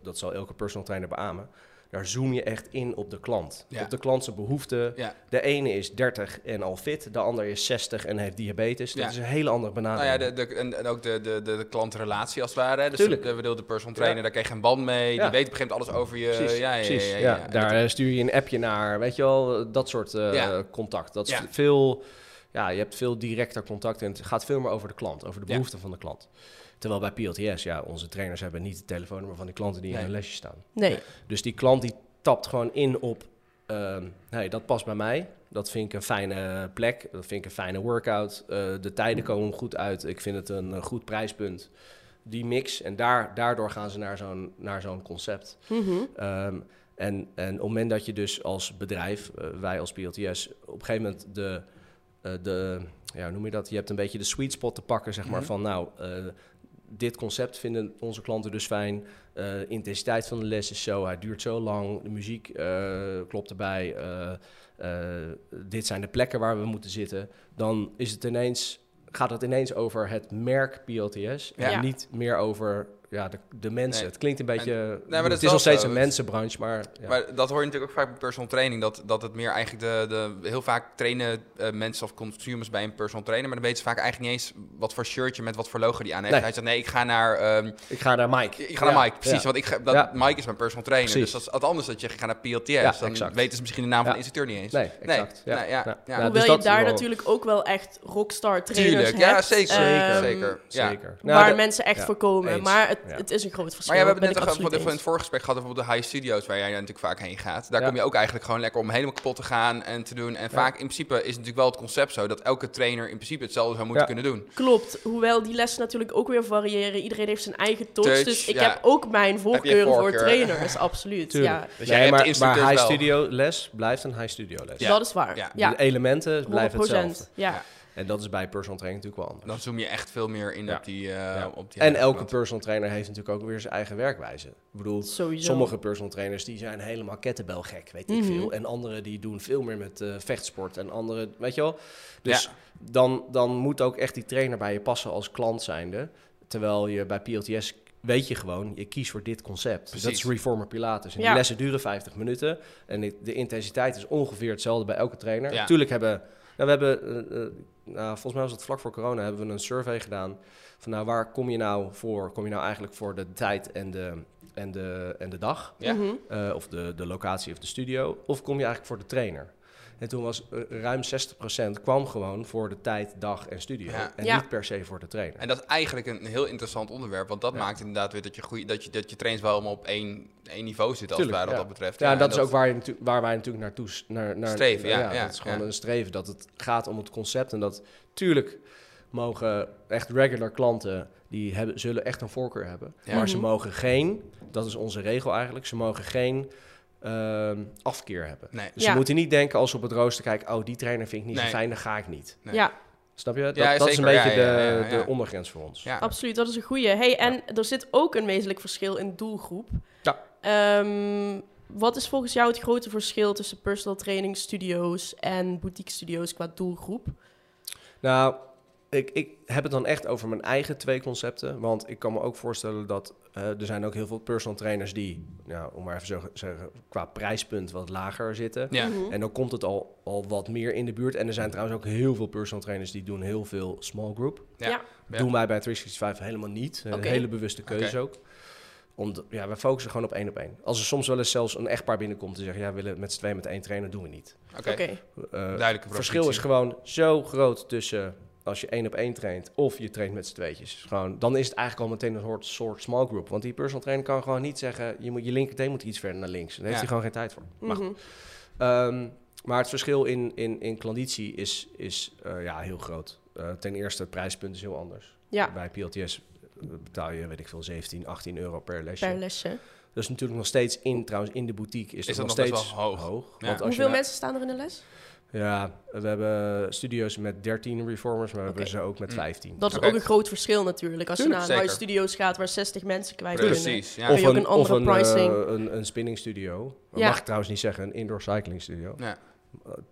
[SPEAKER 5] dat zal elke personal trainer beamen, daar zoom je echt in op de klant.
[SPEAKER 4] Ja.
[SPEAKER 5] Op de klant zijn behoeften.
[SPEAKER 4] ja.
[SPEAKER 5] De ene is 30 en al fit, de ander is 60 en heeft diabetes. Dat
[SPEAKER 4] Ja.
[SPEAKER 5] is een hele andere
[SPEAKER 4] Nou
[SPEAKER 5] benadering.
[SPEAKER 4] ja, de, de, en, en ook de, de, klantrelatie als het ware. hè. Dus
[SPEAKER 5] Tuurlijk.
[SPEAKER 4] de, de, de personal trainer, daar krijg je een band mee. Die weet op een gegeven moment alles over je.
[SPEAKER 5] Precies,
[SPEAKER 4] ja,
[SPEAKER 5] precies. daar
[SPEAKER 4] dat-
[SPEAKER 5] eh, stuur je een appje naar, weet je wel, dat soort
[SPEAKER 4] Ja.
[SPEAKER 5] contact. Dat is veel, ja, je hebt veel directer contact en het gaat veel meer over de klant, over de behoeften van de klant. Terwijl bij PLTS, ja, onze trainers hebben niet het telefoonnummer van die klanten die
[SPEAKER 4] Nee.
[SPEAKER 5] in hun lesje staan.
[SPEAKER 1] Nee.
[SPEAKER 5] Dus die klant die tapt gewoon in op, ehm hey, dat past bij mij. Dat vind ik een fijne plek. Dat vind ik een fijne workout. Eh, de tijden komen goed uit. Ik vind het een, goed prijspunt. Die mix. En daar, daardoor gaan ze naar zo'n, naar zo'n concept.
[SPEAKER 1] Mhm.
[SPEAKER 5] Ehm, en, en op het moment dat je dus als bedrijf, eh, wij als PLTS, op een gegeven moment de, eh, de, ja, hoe noem je dat? Je hebt een beetje de sweet spot te pakken, zeg maar,
[SPEAKER 4] Mhm.
[SPEAKER 5] van nou, eh, dit concept vinden onze klanten dus fijn. Eh, intensiteit van de les is zo, hij duurt zo lang, de muziek eh, klopt erbij. eh, dit zijn de plekken waar we moeten zitten. Dan is het ineens, gaat het ineens over het merk PLTS
[SPEAKER 4] Ja.
[SPEAKER 5] en niet meer over ja, de, de mensen.
[SPEAKER 4] Nee.
[SPEAKER 5] Het klinkt een beetje,
[SPEAKER 4] maar
[SPEAKER 5] het
[SPEAKER 4] is
[SPEAKER 5] nog steeds
[SPEAKER 4] zo.
[SPEAKER 5] een mensenbranche, maar ja.
[SPEAKER 4] Maar dat hoor je natuurlijk ook vaak bij personal training. Dat, dat het meer eigenlijk de, de... Heel vaak trainen eh, mensen of consumers bij een personal trainer. Maar dan weten ze vaak eigenlijk niet eens wat voor shirtje met wat voor logo die aan heeft.
[SPEAKER 5] Nee.
[SPEAKER 4] Hij zegt, nee, ik ga naar... ehm,
[SPEAKER 5] ik ga naar Mike.
[SPEAKER 4] ik ga naar
[SPEAKER 5] Ja,
[SPEAKER 4] Mike, precies.
[SPEAKER 5] ja.
[SPEAKER 4] Want ik ga, dat,
[SPEAKER 5] Ja.
[SPEAKER 4] Mike is mijn personal trainer.
[SPEAKER 5] Precies.
[SPEAKER 4] Dus dat is wat anders dat je gaat naar PLTS.
[SPEAKER 5] Ja,
[SPEAKER 4] dan
[SPEAKER 5] exact.
[SPEAKER 4] weten ze misschien de naam van
[SPEAKER 5] Ja.
[SPEAKER 4] de instructeur niet eens.
[SPEAKER 5] Nee, exact.
[SPEAKER 4] Nee,
[SPEAKER 5] ja.
[SPEAKER 4] nee, ja,
[SPEAKER 5] Ja.
[SPEAKER 4] ja.
[SPEAKER 5] Ja,
[SPEAKER 1] Hoewel
[SPEAKER 5] dus
[SPEAKER 1] je daar
[SPEAKER 5] wel-
[SPEAKER 1] natuurlijk ook wel echt rockstar trainers
[SPEAKER 4] Tuurlijk, ja,
[SPEAKER 1] hebt.
[SPEAKER 4] zeker,
[SPEAKER 1] ehm,
[SPEAKER 4] zeker. Ja.
[SPEAKER 5] Zeker. Nou,
[SPEAKER 1] waar mensen echt
[SPEAKER 5] ja,
[SPEAKER 1] voor komen. Maar het,
[SPEAKER 5] Ja.
[SPEAKER 1] het is een groot verschil.
[SPEAKER 4] Maar ja, we hebben net even in het vorige gesprek gehad over bijvoorbeeld de high studios, waar jij natuurlijk vaak heen gaat. Daar
[SPEAKER 5] Ja.
[SPEAKER 4] kom je ook eigenlijk gewoon lekker om helemaal kapot te gaan en te doen. En vaak in principe is natuurlijk wel het concept zo dat elke trainer in principe hetzelfde zou moeten
[SPEAKER 5] Ja.
[SPEAKER 4] kunnen doen.
[SPEAKER 1] Klopt, hoewel die lessen natuurlijk ook weer variëren. Iedereen heeft zijn eigen touch.
[SPEAKER 4] Touch,
[SPEAKER 1] dus ik
[SPEAKER 4] ja.
[SPEAKER 1] heb ook mijn voorkeuren voor
[SPEAKER 4] voorkeur?
[SPEAKER 1] trainers, absoluut.
[SPEAKER 5] Tuurlijk.
[SPEAKER 1] Ja,
[SPEAKER 4] Dus jij
[SPEAKER 5] nee,
[SPEAKER 4] hebt
[SPEAKER 5] maar, high
[SPEAKER 4] wel.
[SPEAKER 5] studio les blijft een high studio les.
[SPEAKER 4] Ja.
[SPEAKER 1] dat is waar.
[SPEAKER 4] Ja.
[SPEAKER 1] Ja,
[SPEAKER 5] De elementen
[SPEAKER 1] 100%.
[SPEAKER 5] blijven hetzelfde.
[SPEAKER 1] Ja.
[SPEAKER 5] En dat is bij personal training natuurlijk wel anders.
[SPEAKER 4] Dan zoom je echt veel meer in
[SPEAKER 5] Ja.
[SPEAKER 4] op die, eh,
[SPEAKER 5] Ja.
[SPEAKER 4] op die
[SPEAKER 5] En elke personal trainer heeft natuurlijk ook weer zijn eigen werkwijze. Ik bedoel,
[SPEAKER 1] Sowieso.
[SPEAKER 5] sommige personal trainers die zijn helemaal kettlebell-gek, weet ik
[SPEAKER 1] Mhm.
[SPEAKER 5] veel. En anderen die doen veel meer met eh, vechtsport. En anderen, weet je wel. Dus
[SPEAKER 4] Ja.
[SPEAKER 5] dan, dan moet ook echt die trainer bij je passen als klant zijnde. Terwijl je bij PLTS weet je gewoon, je kiest voor dit concept. Dat is Reformer Pilates. En
[SPEAKER 1] Ja.
[SPEAKER 5] die lessen duren 50 minuten. En de, intensiteit is ongeveer hetzelfde bij elke trainer.
[SPEAKER 4] Ja.
[SPEAKER 5] Natuurlijk hebben... Nou, we hebben, eh, nou, volgens mij was het vlak voor corona, hebben we een survey gedaan. Van nou, waar kom je nou voor? Kom je nou eigenlijk voor de tijd en de, en de, en de dag?
[SPEAKER 4] Ja.
[SPEAKER 1] Mhm.
[SPEAKER 5] eh, of de, de locatie of de studio? Of kom je eigenlijk voor de trainer? En toen was eh, ruim 60% kwam gewoon voor de tijd, dag en studio.
[SPEAKER 4] Ja.
[SPEAKER 5] En
[SPEAKER 1] Ja.
[SPEAKER 5] niet per se voor de trainer.
[SPEAKER 4] En dat is eigenlijk een heel interessant onderwerp, want dat
[SPEAKER 5] Ja.
[SPEAKER 4] maakt inderdaad weer dat je, goeie, dat je, dat je trains wel allemaal op één, één niveau zit als
[SPEAKER 5] Tuurlijk,
[SPEAKER 4] het ware
[SPEAKER 5] ja.
[SPEAKER 4] wat dat betreft.
[SPEAKER 5] Ja, en dat is ook waar, je waar wij natuurlijk naartoe naar, naar
[SPEAKER 4] Streven, ja, ja,
[SPEAKER 5] dat is gewoon
[SPEAKER 4] ja.
[SPEAKER 5] een streven. Dat het gaat om het concept. En dat tuurlijk mogen echt regular klanten, die hebben, zullen echt een voorkeur hebben.
[SPEAKER 4] Ja.
[SPEAKER 5] Maar ze
[SPEAKER 1] Mhm.
[SPEAKER 5] mogen geen, dat is onze regel eigenlijk, ze mogen geen ehm, afkeer hebben.
[SPEAKER 4] Nee.
[SPEAKER 5] Dus
[SPEAKER 1] Ja.
[SPEAKER 5] ze moeten niet denken als op het rooster kijken, oh die trainer vind ik niet
[SPEAKER 4] Nee.
[SPEAKER 5] zo fijn, dan ga ik niet.
[SPEAKER 4] Nee.
[SPEAKER 1] Ja,
[SPEAKER 5] Snap je? Dat,
[SPEAKER 4] Ja,
[SPEAKER 5] dat is een beetje
[SPEAKER 4] Ja, ja, ja,
[SPEAKER 5] de,
[SPEAKER 4] ja.
[SPEAKER 5] de ondergrens voor ons.
[SPEAKER 4] Ja.
[SPEAKER 1] absoluut. Dat is een goeie. Hey, en er zit ook een wezenlijk verschil in doelgroep.
[SPEAKER 5] Ja.
[SPEAKER 1] Ehm, wat is volgens jou het grote verschil tussen personal training studio's en boutique studio's qua doelgroep?
[SPEAKER 5] Nou, ik, ik heb het dan echt over mijn eigen twee concepten. Want ik kan me ook voorstellen dat eh, er zijn ook heel veel personal trainers die, nou, om maar even zo te zeggen, qua prijspunt wat lager zitten.
[SPEAKER 4] Ja.
[SPEAKER 1] Mhm.
[SPEAKER 5] En dan komt het al, al wat meer in de buurt. En er zijn trouwens ook heel veel personal trainers die doen heel veel small group.
[SPEAKER 4] Ja.
[SPEAKER 1] Ja.
[SPEAKER 5] Doen wij bij 365 helemaal niet. Een
[SPEAKER 1] Oké.
[SPEAKER 5] hele bewuste keuze ook. Om ja, we focussen gewoon op één op één. Als er soms wel eens zelfs een echtpaar binnenkomt en zeggen... ja, we willen met z'n tweeën met één trainer, doen we niet.
[SPEAKER 4] Oké,
[SPEAKER 1] Oké.
[SPEAKER 5] Eh,
[SPEAKER 4] duidelijke
[SPEAKER 5] het verschil is gewoon zo groot tussen als je één op één traint of je traint met z'n tweetjes. Gewoon, dan is het eigenlijk al meteen een soort, soort small group. Want die personal trainer kan gewoon niet zeggen, je, moet, je linkerteen moet iets verder naar links. Daar heeft
[SPEAKER 4] Ja.
[SPEAKER 5] hij gewoon geen tijd voor. Maar, goed.
[SPEAKER 1] Mhm.
[SPEAKER 5] Ehm, maar het verschil in, in, in klanditie is, is eh, ja, heel groot. Eh, ten eerste, het prijspunt is heel anders.
[SPEAKER 1] Ja,
[SPEAKER 5] Bij PLTS betaal je, weet ik veel, 17, 18 euro per lesje.
[SPEAKER 1] per lesje.
[SPEAKER 5] Dat is natuurlijk nog steeds in, trouwens, in de boutique is,
[SPEAKER 4] Is
[SPEAKER 5] dat
[SPEAKER 4] dat
[SPEAKER 5] nog
[SPEAKER 4] nog
[SPEAKER 5] steeds
[SPEAKER 4] hoog. Ja.
[SPEAKER 5] Want als je
[SPEAKER 1] Hoeveel
[SPEAKER 5] naar-
[SPEAKER 1] mensen staan er in de les?
[SPEAKER 5] Ja, we hebben studio's met 13 reformers, maar we hebben ze ook met
[SPEAKER 4] Mm.
[SPEAKER 5] 15.
[SPEAKER 1] Dat is ook een groot verschil natuurlijk. Als
[SPEAKER 5] Tuurlijk,
[SPEAKER 1] je naar een studio's gaat waar 60 mensen kwijt kunnen.
[SPEAKER 4] Precies, ja.
[SPEAKER 1] Je ook een andere
[SPEAKER 5] of een,
[SPEAKER 1] pricing.
[SPEAKER 5] eh, een, een spinning studio. Dat
[SPEAKER 1] Ja.
[SPEAKER 5] mag ik trouwens niet zeggen, een indoor cycling studio.
[SPEAKER 4] Ja.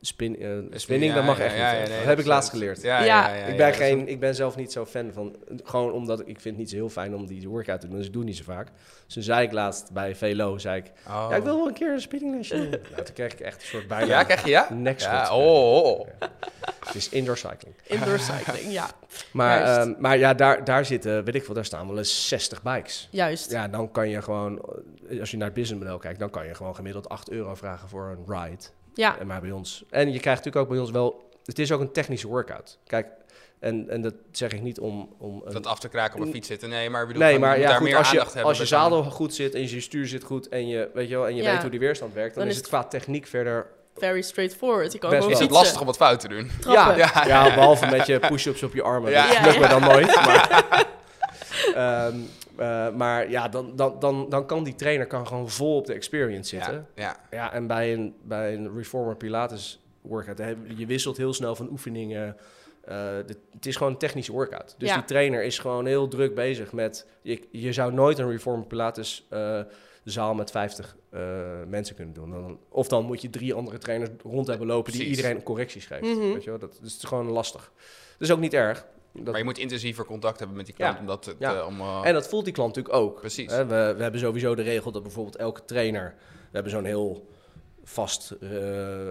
[SPEAKER 5] Spin, eh, spinning,
[SPEAKER 4] ja,
[SPEAKER 5] dat mag
[SPEAKER 4] ja,
[SPEAKER 5] echt
[SPEAKER 4] ja,
[SPEAKER 5] niet.
[SPEAKER 4] ja,
[SPEAKER 5] hè.
[SPEAKER 4] nee,
[SPEAKER 5] dat heb ik laatst geleerd.
[SPEAKER 4] Ja, ja,
[SPEAKER 1] Ja.
[SPEAKER 4] ja, ja,
[SPEAKER 5] ik, ben geen,
[SPEAKER 4] een-
[SPEAKER 5] ik ben zelf niet zo fan van... Gewoon omdat ik, ik vind het niet zo heel fijn om die workout te doen. Dus ik doe het niet zo vaak. Dus toen zei ik laatst bij VLO, zei ik...
[SPEAKER 4] Oh.
[SPEAKER 5] Ja, ik wil wel een keer een spinninglesje doen. nou, toen kreeg ik echt een soort bijna...
[SPEAKER 4] Ja, krijg je ja?
[SPEAKER 5] nekschot.
[SPEAKER 4] Ja, oh, oh, oh.
[SPEAKER 5] Het is indoor cycling.
[SPEAKER 1] Indoor cycling, ja.
[SPEAKER 5] Maar, ehm, maar ja, daar, daar zitten, weet ik veel, daar staan wel eens 60 bikes.
[SPEAKER 1] Juist.
[SPEAKER 5] Ja, dan kan je gewoon, eh, als je naar het businessmodel kijkt, dan kan je gewoon gemiddeld 8 euro vragen voor een ride.
[SPEAKER 1] Ja,
[SPEAKER 5] En maar bij ons, en je krijgt natuurlijk ook bij ons wel, het is ook een technische workout. Kijk, en, en dat zeg ik niet om, om een,
[SPEAKER 4] Dat af te kraken op een fiets zitten. Nee, maar ik bedoel,
[SPEAKER 5] nee,
[SPEAKER 4] gewoon,
[SPEAKER 5] maar ja,
[SPEAKER 4] daar
[SPEAKER 5] goed,
[SPEAKER 4] meer
[SPEAKER 5] als je,
[SPEAKER 4] aandacht hebben.
[SPEAKER 5] als je zadel goed zit en je stuur zit goed en je, weet je wel, en je
[SPEAKER 1] Ja.
[SPEAKER 5] weet hoe die weerstand werkt, dan,
[SPEAKER 1] Dan
[SPEAKER 5] is het qua techniek verder
[SPEAKER 1] very straightforward. Je kan
[SPEAKER 5] Best
[SPEAKER 4] Is het lastig om wat fout te doen?
[SPEAKER 5] Ja, ja, behalve met je push-ups op je armen.
[SPEAKER 4] Ja.
[SPEAKER 5] Dat lukt
[SPEAKER 1] ja.
[SPEAKER 5] me dan nooit. Maar, Ehm, eh, maar ja, dan, dan, dan, dan kan die trainer kan gewoon vol op de experience zitten.
[SPEAKER 4] Ja, ja.
[SPEAKER 5] Ja, en bij een, bij een Reformer Pilates workout, je wisselt heel snel van oefeningen. Eh, het is gewoon een technische workout. Dus
[SPEAKER 1] Ja.
[SPEAKER 5] die trainer is gewoon heel druk bezig met... Je, je zou nooit een Reformer Pilates eh, zaal met 50 eh, mensen kunnen doen. Dan, of dan moet je drie andere trainers rond hebben lopen... die
[SPEAKER 4] Precies.
[SPEAKER 5] iedereen correcties geeft.
[SPEAKER 1] Mhm.
[SPEAKER 5] Weet je wel? Dat, dus het is gewoon lastig. Dat is ook niet erg. Dat,
[SPEAKER 4] Maar je moet intensiever contact hebben met die klant.
[SPEAKER 5] Ja.
[SPEAKER 4] om dat te-
[SPEAKER 5] Ja.
[SPEAKER 4] te- om, eh,
[SPEAKER 5] En dat voelt die klant natuurlijk ook.
[SPEAKER 4] Precies.
[SPEAKER 5] Hè, we, we hebben sowieso de regel dat bijvoorbeeld elke trainer... We hebben zo'n heel vast eh,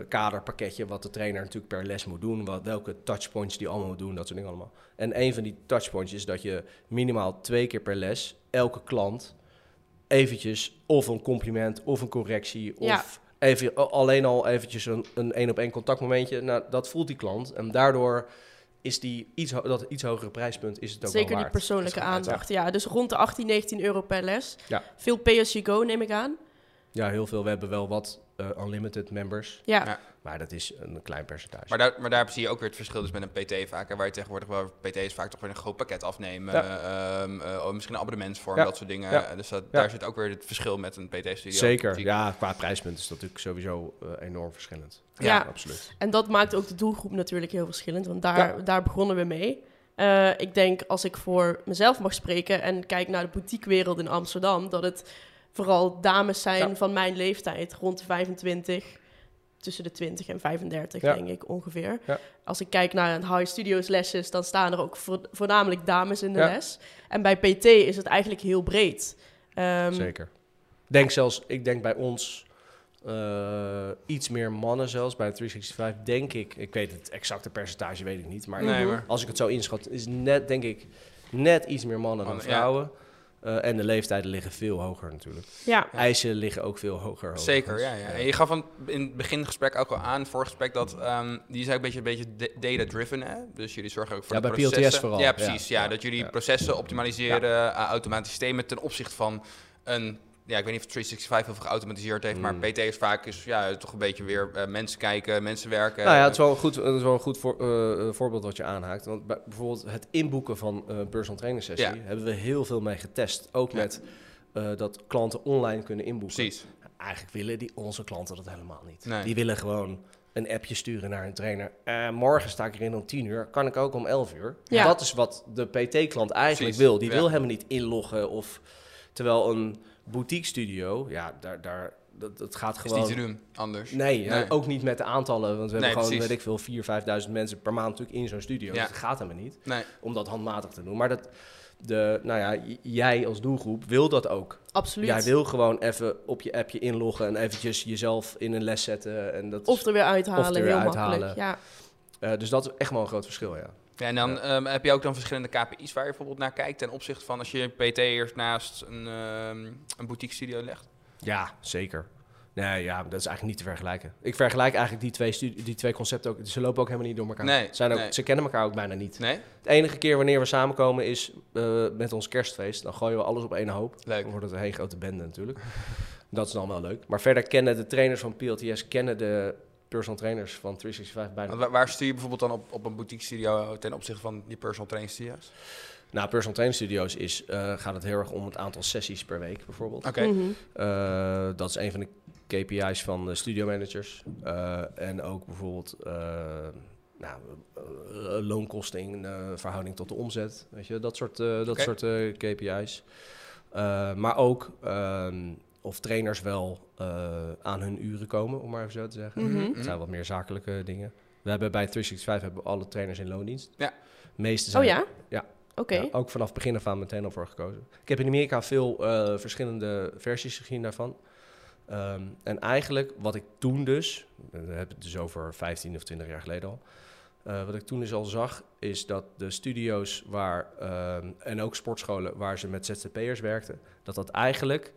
[SPEAKER 5] kaderpakketje... wat de trainer natuurlijk per les moet doen. Wat, welke touchpoints die allemaal moet doen, dat soort dingen allemaal. En een van die touchpoints is dat je minimaal twee keer per les... elke klant eventjes of een compliment of een correctie...
[SPEAKER 1] Ja.
[SPEAKER 5] of even, alleen al eventjes een een één-op-één contactmomentje... Nou, dat voelt die klant. En daardoor is die iets, ho- dat iets hogere prijspunt is het ook
[SPEAKER 1] Zeker
[SPEAKER 5] wel
[SPEAKER 1] die
[SPEAKER 5] waard.
[SPEAKER 1] persoonlijke
[SPEAKER 5] is gewoon
[SPEAKER 1] aandacht. Ja, dus rond de 18, 19 euro per les.
[SPEAKER 5] Ja.
[SPEAKER 1] Veel pay-as-you-go neem ik aan.
[SPEAKER 5] Ja, heel veel. We hebben wel wat eh, unlimited members,
[SPEAKER 1] Ja,
[SPEAKER 4] Ja.
[SPEAKER 5] maar dat is een klein percentage.
[SPEAKER 4] Maar daar, maar daar zie je ook weer het verschil dus met een PT vaak. Waar je tegenwoordig wel PT's vaak toch weer een groot pakket afnemen.
[SPEAKER 5] Ja.
[SPEAKER 4] ehm, eh, oh, misschien een abonnementsvorm,
[SPEAKER 5] Ja.
[SPEAKER 4] dat soort dingen.
[SPEAKER 5] Ja.
[SPEAKER 4] Eh, Dus dat,
[SPEAKER 5] Ja.
[SPEAKER 4] daar zit ook weer het verschil met een PT-studio.
[SPEAKER 5] Zeker, ja, qua prijspunt is dat natuurlijk sowieso enorm verschillend.
[SPEAKER 1] Ja.
[SPEAKER 5] absoluut.
[SPEAKER 1] en dat maakt ook de doelgroep natuurlijk heel verschillend. Want daar,
[SPEAKER 5] Ja.
[SPEAKER 1] daar begonnen we mee. Eh, ik denk, als ik voor mezelf mag spreken en kijk naar de boutiquewereld in Amsterdam, dat het vooral dames zijn
[SPEAKER 5] Ja.
[SPEAKER 1] van mijn leeftijd, rond de 25, tussen de 20 en 35
[SPEAKER 5] Ja.
[SPEAKER 1] denk ik ongeveer.
[SPEAKER 5] Ja.
[SPEAKER 1] Als ik kijk naar een high studios lesjes, dan staan er ook vo- voornamelijk dames in de
[SPEAKER 5] Ja.
[SPEAKER 1] les. En bij PT is het eigenlijk heel breed. Ehm,
[SPEAKER 5] Zeker. Denk zelfs, ik denk bij ons eh, iets meer mannen zelfs. Bij 365 denk ik, ik weet het exacte percentage weet ik niet. Maar
[SPEAKER 4] Nee,
[SPEAKER 1] Mhm.
[SPEAKER 4] maar...
[SPEAKER 5] als ik het zo inschat, is net denk ik net iets meer mannen dan
[SPEAKER 4] ja.
[SPEAKER 5] Eh, en de leeftijden liggen veel hoger natuurlijk.
[SPEAKER 1] Ja,
[SPEAKER 5] Eisen liggen ook veel hoger.
[SPEAKER 4] Zeker,
[SPEAKER 5] overigens.
[SPEAKER 4] ja, ja. En je gaf van, in het begingesprek ook al aan, vorig gesprek, dat ehm, die zijn ook een beetje, een beetje da- data-driven. Hè? Dus jullie zorgen ook voor
[SPEAKER 5] Ja,
[SPEAKER 4] de
[SPEAKER 5] bij
[SPEAKER 4] processen.
[SPEAKER 5] PLTS vooral,
[SPEAKER 4] Ja,
[SPEAKER 5] ja.
[SPEAKER 4] precies. Ja,
[SPEAKER 5] Ja,
[SPEAKER 4] dat jullie
[SPEAKER 5] ja.
[SPEAKER 4] processen optimaliseren, uh, automatische systemen ten opzichte van een... Ja, ik weet niet of 365 heel veel geautomatiseerd heeft, maar
[SPEAKER 5] Mm.
[SPEAKER 4] PT is vaak is, ja, toch een beetje weer eh, mensen kijken, mensen werken.
[SPEAKER 5] Nou ja, het is wel een goed, het is wel een goed voor, eh, eh, voorbeeld wat je aanhaakt. Want bij, bijvoorbeeld het inboeken van eh, een personal trainer sessie
[SPEAKER 4] Ja.
[SPEAKER 5] hebben we heel veel mee getest. Ook
[SPEAKER 4] Ja.
[SPEAKER 5] met eh, dat klanten online kunnen inboeken.
[SPEAKER 4] Precies.
[SPEAKER 5] Eigenlijk willen die onze klanten dat helemaal niet.
[SPEAKER 4] Nee.
[SPEAKER 5] Die willen gewoon een appje sturen naar een trainer. Eh, morgen sta ik erin om 10 uur, kan ik ook om 11 uur.
[SPEAKER 1] Ja.
[SPEAKER 5] Dat is wat de PT-klant eigenlijk
[SPEAKER 4] Precies,
[SPEAKER 5] wil. Die
[SPEAKER 4] ja.
[SPEAKER 5] wil helemaal niet inloggen of... Terwijl een boutique studio, ja, daar, daar, dat, dat gaat
[SPEAKER 4] Is
[SPEAKER 5] gewoon...
[SPEAKER 4] niet te doen, anders.
[SPEAKER 5] Nee,
[SPEAKER 4] Nee.
[SPEAKER 5] ook niet met de aantallen. Want we
[SPEAKER 4] Nee,
[SPEAKER 5] hebben gewoon,
[SPEAKER 4] precies.
[SPEAKER 5] weet ik veel, 4.000, 5.000 mensen per maand natuurlijk in zo'n studio.
[SPEAKER 4] Ja.
[SPEAKER 5] Dus dat gaat helemaal niet
[SPEAKER 4] Nee,
[SPEAKER 5] om dat handmatig te doen. Maar dat, de, nou ja, jij als doelgroep wil dat ook.
[SPEAKER 1] absoluut.
[SPEAKER 5] Jij wil gewoon even op je appje inloggen en eventjes jezelf in een les zetten. En dat,
[SPEAKER 1] Of er weer uithalen,
[SPEAKER 5] Of er weer
[SPEAKER 1] heel
[SPEAKER 5] uithalen.
[SPEAKER 1] makkelijk. Ja.
[SPEAKER 5] eh, dus dat is echt wel een groot verschil, ja.
[SPEAKER 4] Ja, en dan
[SPEAKER 5] Ja.
[SPEAKER 4] ehm, heb je ook dan verschillende KPI's waar je bijvoorbeeld naar kijkt ten opzichte van als je PT eerst naast een, ehm een boutique studio legt?
[SPEAKER 5] Ja, zeker. Nee, ja, dat is eigenlijk niet te vergelijken. Ik vergelijk eigenlijk die twee, die twee concepten ook. Ze lopen ook helemaal niet door elkaar.
[SPEAKER 4] Nee,
[SPEAKER 5] Zijn ook,
[SPEAKER 4] nee.
[SPEAKER 5] Ze kennen elkaar ook bijna niet.
[SPEAKER 4] Nee?
[SPEAKER 5] De enige keer wanneer we samenkomen is eh, met ons kerstfeest. Dan gooien we alles op één hoop.
[SPEAKER 4] Leuk.
[SPEAKER 5] Dan wordt het een hele grote bende natuurlijk. Dat is dan wel leuk. Maar verder kennen de trainers van PLTS, kennen de personal trainers van 365 bijna.
[SPEAKER 4] Waar stuur je bijvoorbeeld dan op, op een boutique studio ten opzichte van die personal training studio's?
[SPEAKER 5] Nou, personal training studios is, eh, gaat het heel erg om het aantal sessies per week bijvoorbeeld.
[SPEAKER 4] Oké.
[SPEAKER 1] Mhm.
[SPEAKER 5] Eh, dat is een van de KPI's van de studio managers. Eh, en ook bijvoorbeeld eh, nou, loonkosting, verhouding tot de omzet. Weet je, dat soort, eh, dat soort eh, KPI's. Eh, maar ook ehm, of trainers wel eh, aan hun uren komen, om maar even zo te zeggen.
[SPEAKER 1] Mhm.
[SPEAKER 5] Het zijn wat meer zakelijke dingen. We hebben bij 365 hebben we alle trainers in loondienst.
[SPEAKER 4] Ja.
[SPEAKER 5] De meeste
[SPEAKER 1] Oh
[SPEAKER 5] zijn
[SPEAKER 1] ja?
[SPEAKER 5] Ja.
[SPEAKER 1] Oké.
[SPEAKER 5] ja, ook vanaf begin af aan meteen al voor gekozen. Ik heb in Amerika veel eh, verschillende versies gezien daarvan. Ehm, en eigenlijk wat ik toen dus, we hebben het dus over 15 of 20 jaar geleden al. eh, wat ik toen dus al zag, is dat de studio's waar, ehm, en ook sportscholen waar ze met ZZP'ers werkten, dat dat eigenlijk,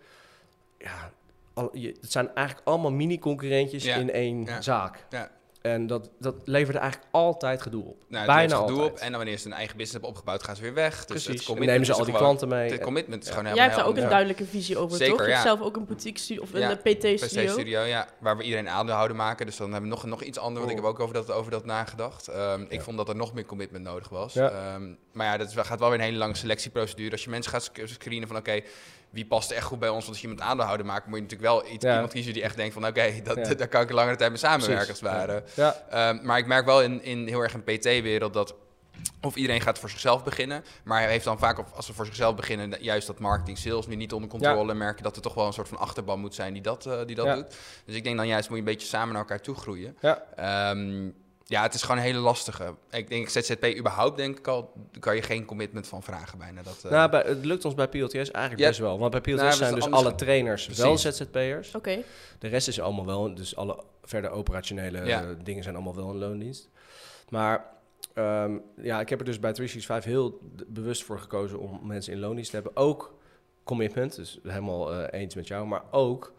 [SPEAKER 5] ja, al, je, het zijn eigenlijk allemaal mini-concurrentjes
[SPEAKER 4] Ja,
[SPEAKER 5] in één
[SPEAKER 4] ja,
[SPEAKER 5] zaak.
[SPEAKER 4] ja.
[SPEAKER 5] En dat, dat leverde eigenlijk altijd gedoe op.
[SPEAKER 4] Nou,
[SPEAKER 5] Bijna
[SPEAKER 4] het levert gedoe
[SPEAKER 5] altijd.
[SPEAKER 4] op en dan wanneer ze een eigen business hebben opgebouwd, gaan ze weer weg. Dus
[SPEAKER 5] Precies.
[SPEAKER 4] het
[SPEAKER 5] nemen ze al die
[SPEAKER 4] gewoon-
[SPEAKER 5] klanten mee.
[SPEAKER 4] Het commitment is
[SPEAKER 5] Ja.
[SPEAKER 4] gewoon
[SPEAKER 1] Jij
[SPEAKER 4] helemaal
[SPEAKER 1] hebt daar ook een duidelijke visie over,
[SPEAKER 4] Zeker,
[SPEAKER 1] toch? Je hebt zelf ook een boutique studio of
[SPEAKER 4] Ja,
[SPEAKER 1] een PT-studio.
[SPEAKER 4] studio, ja, waar we iedereen aandeelhouder maken. Dus dan hebben we nog, nog iets anders, want ik
[SPEAKER 5] Oh.
[SPEAKER 4] heb ook over dat, over dat nagedacht. Ehm, Ik vond dat er nog meer commitment nodig was.
[SPEAKER 5] Ja.
[SPEAKER 4] Ehm, maar ja, dat is, wel- gaat wel weer een hele lange selectieprocedure. Als je mensen gaat sc- screenen van oké, wie past echt goed bij ons? Want als je iemand aandeelhouder maakt, moet je natuurlijk wel iets,
[SPEAKER 5] Ja.
[SPEAKER 4] iemand kiezen die echt denkt van oké, dat
[SPEAKER 5] Ja.
[SPEAKER 4] daar kan ik een langere tijd mee samenwerken als
[SPEAKER 5] Precies.
[SPEAKER 4] het ware.
[SPEAKER 5] Ja.
[SPEAKER 4] Ehm, maar ik merk wel in, in heel erg een PT-wereld dat of iedereen gaat voor zichzelf beginnen, maar hij heeft dan vaak, als ze voor zichzelf beginnen, juist dat marketing, sales nu niet onder controle, merken dat er toch wel een soort van achterban moet zijn die dat, eh, die dat
[SPEAKER 5] Ja.
[SPEAKER 4] doet. Dus ik denk dan juist moet je een beetje samen naar elkaar toe groeien.
[SPEAKER 5] Ja.
[SPEAKER 4] Ehm, ja, het is gewoon een hele lastige. Ik denk ZZP überhaupt, denk ik al, daar kan je geen commitment van vragen bijna. Dat, eh,
[SPEAKER 5] Nou, bij, het lukt ons bij PLTS eigenlijk
[SPEAKER 4] Ja.
[SPEAKER 5] best wel. Want bij PLTS
[SPEAKER 4] Nou,
[SPEAKER 5] zijn dus alle trainers wel. ZZP'ers.
[SPEAKER 1] Oké.
[SPEAKER 5] De rest is allemaal wel, dus alle verder operationele
[SPEAKER 4] Ja.
[SPEAKER 5] eh, dingen zijn allemaal wel in loondienst. Maar ehm, ja, ik heb er dus bij 365 heel bewust voor gekozen om mensen in loondienst te hebben. Ook commitment, dus helemaal eh, eens met jou, maar ook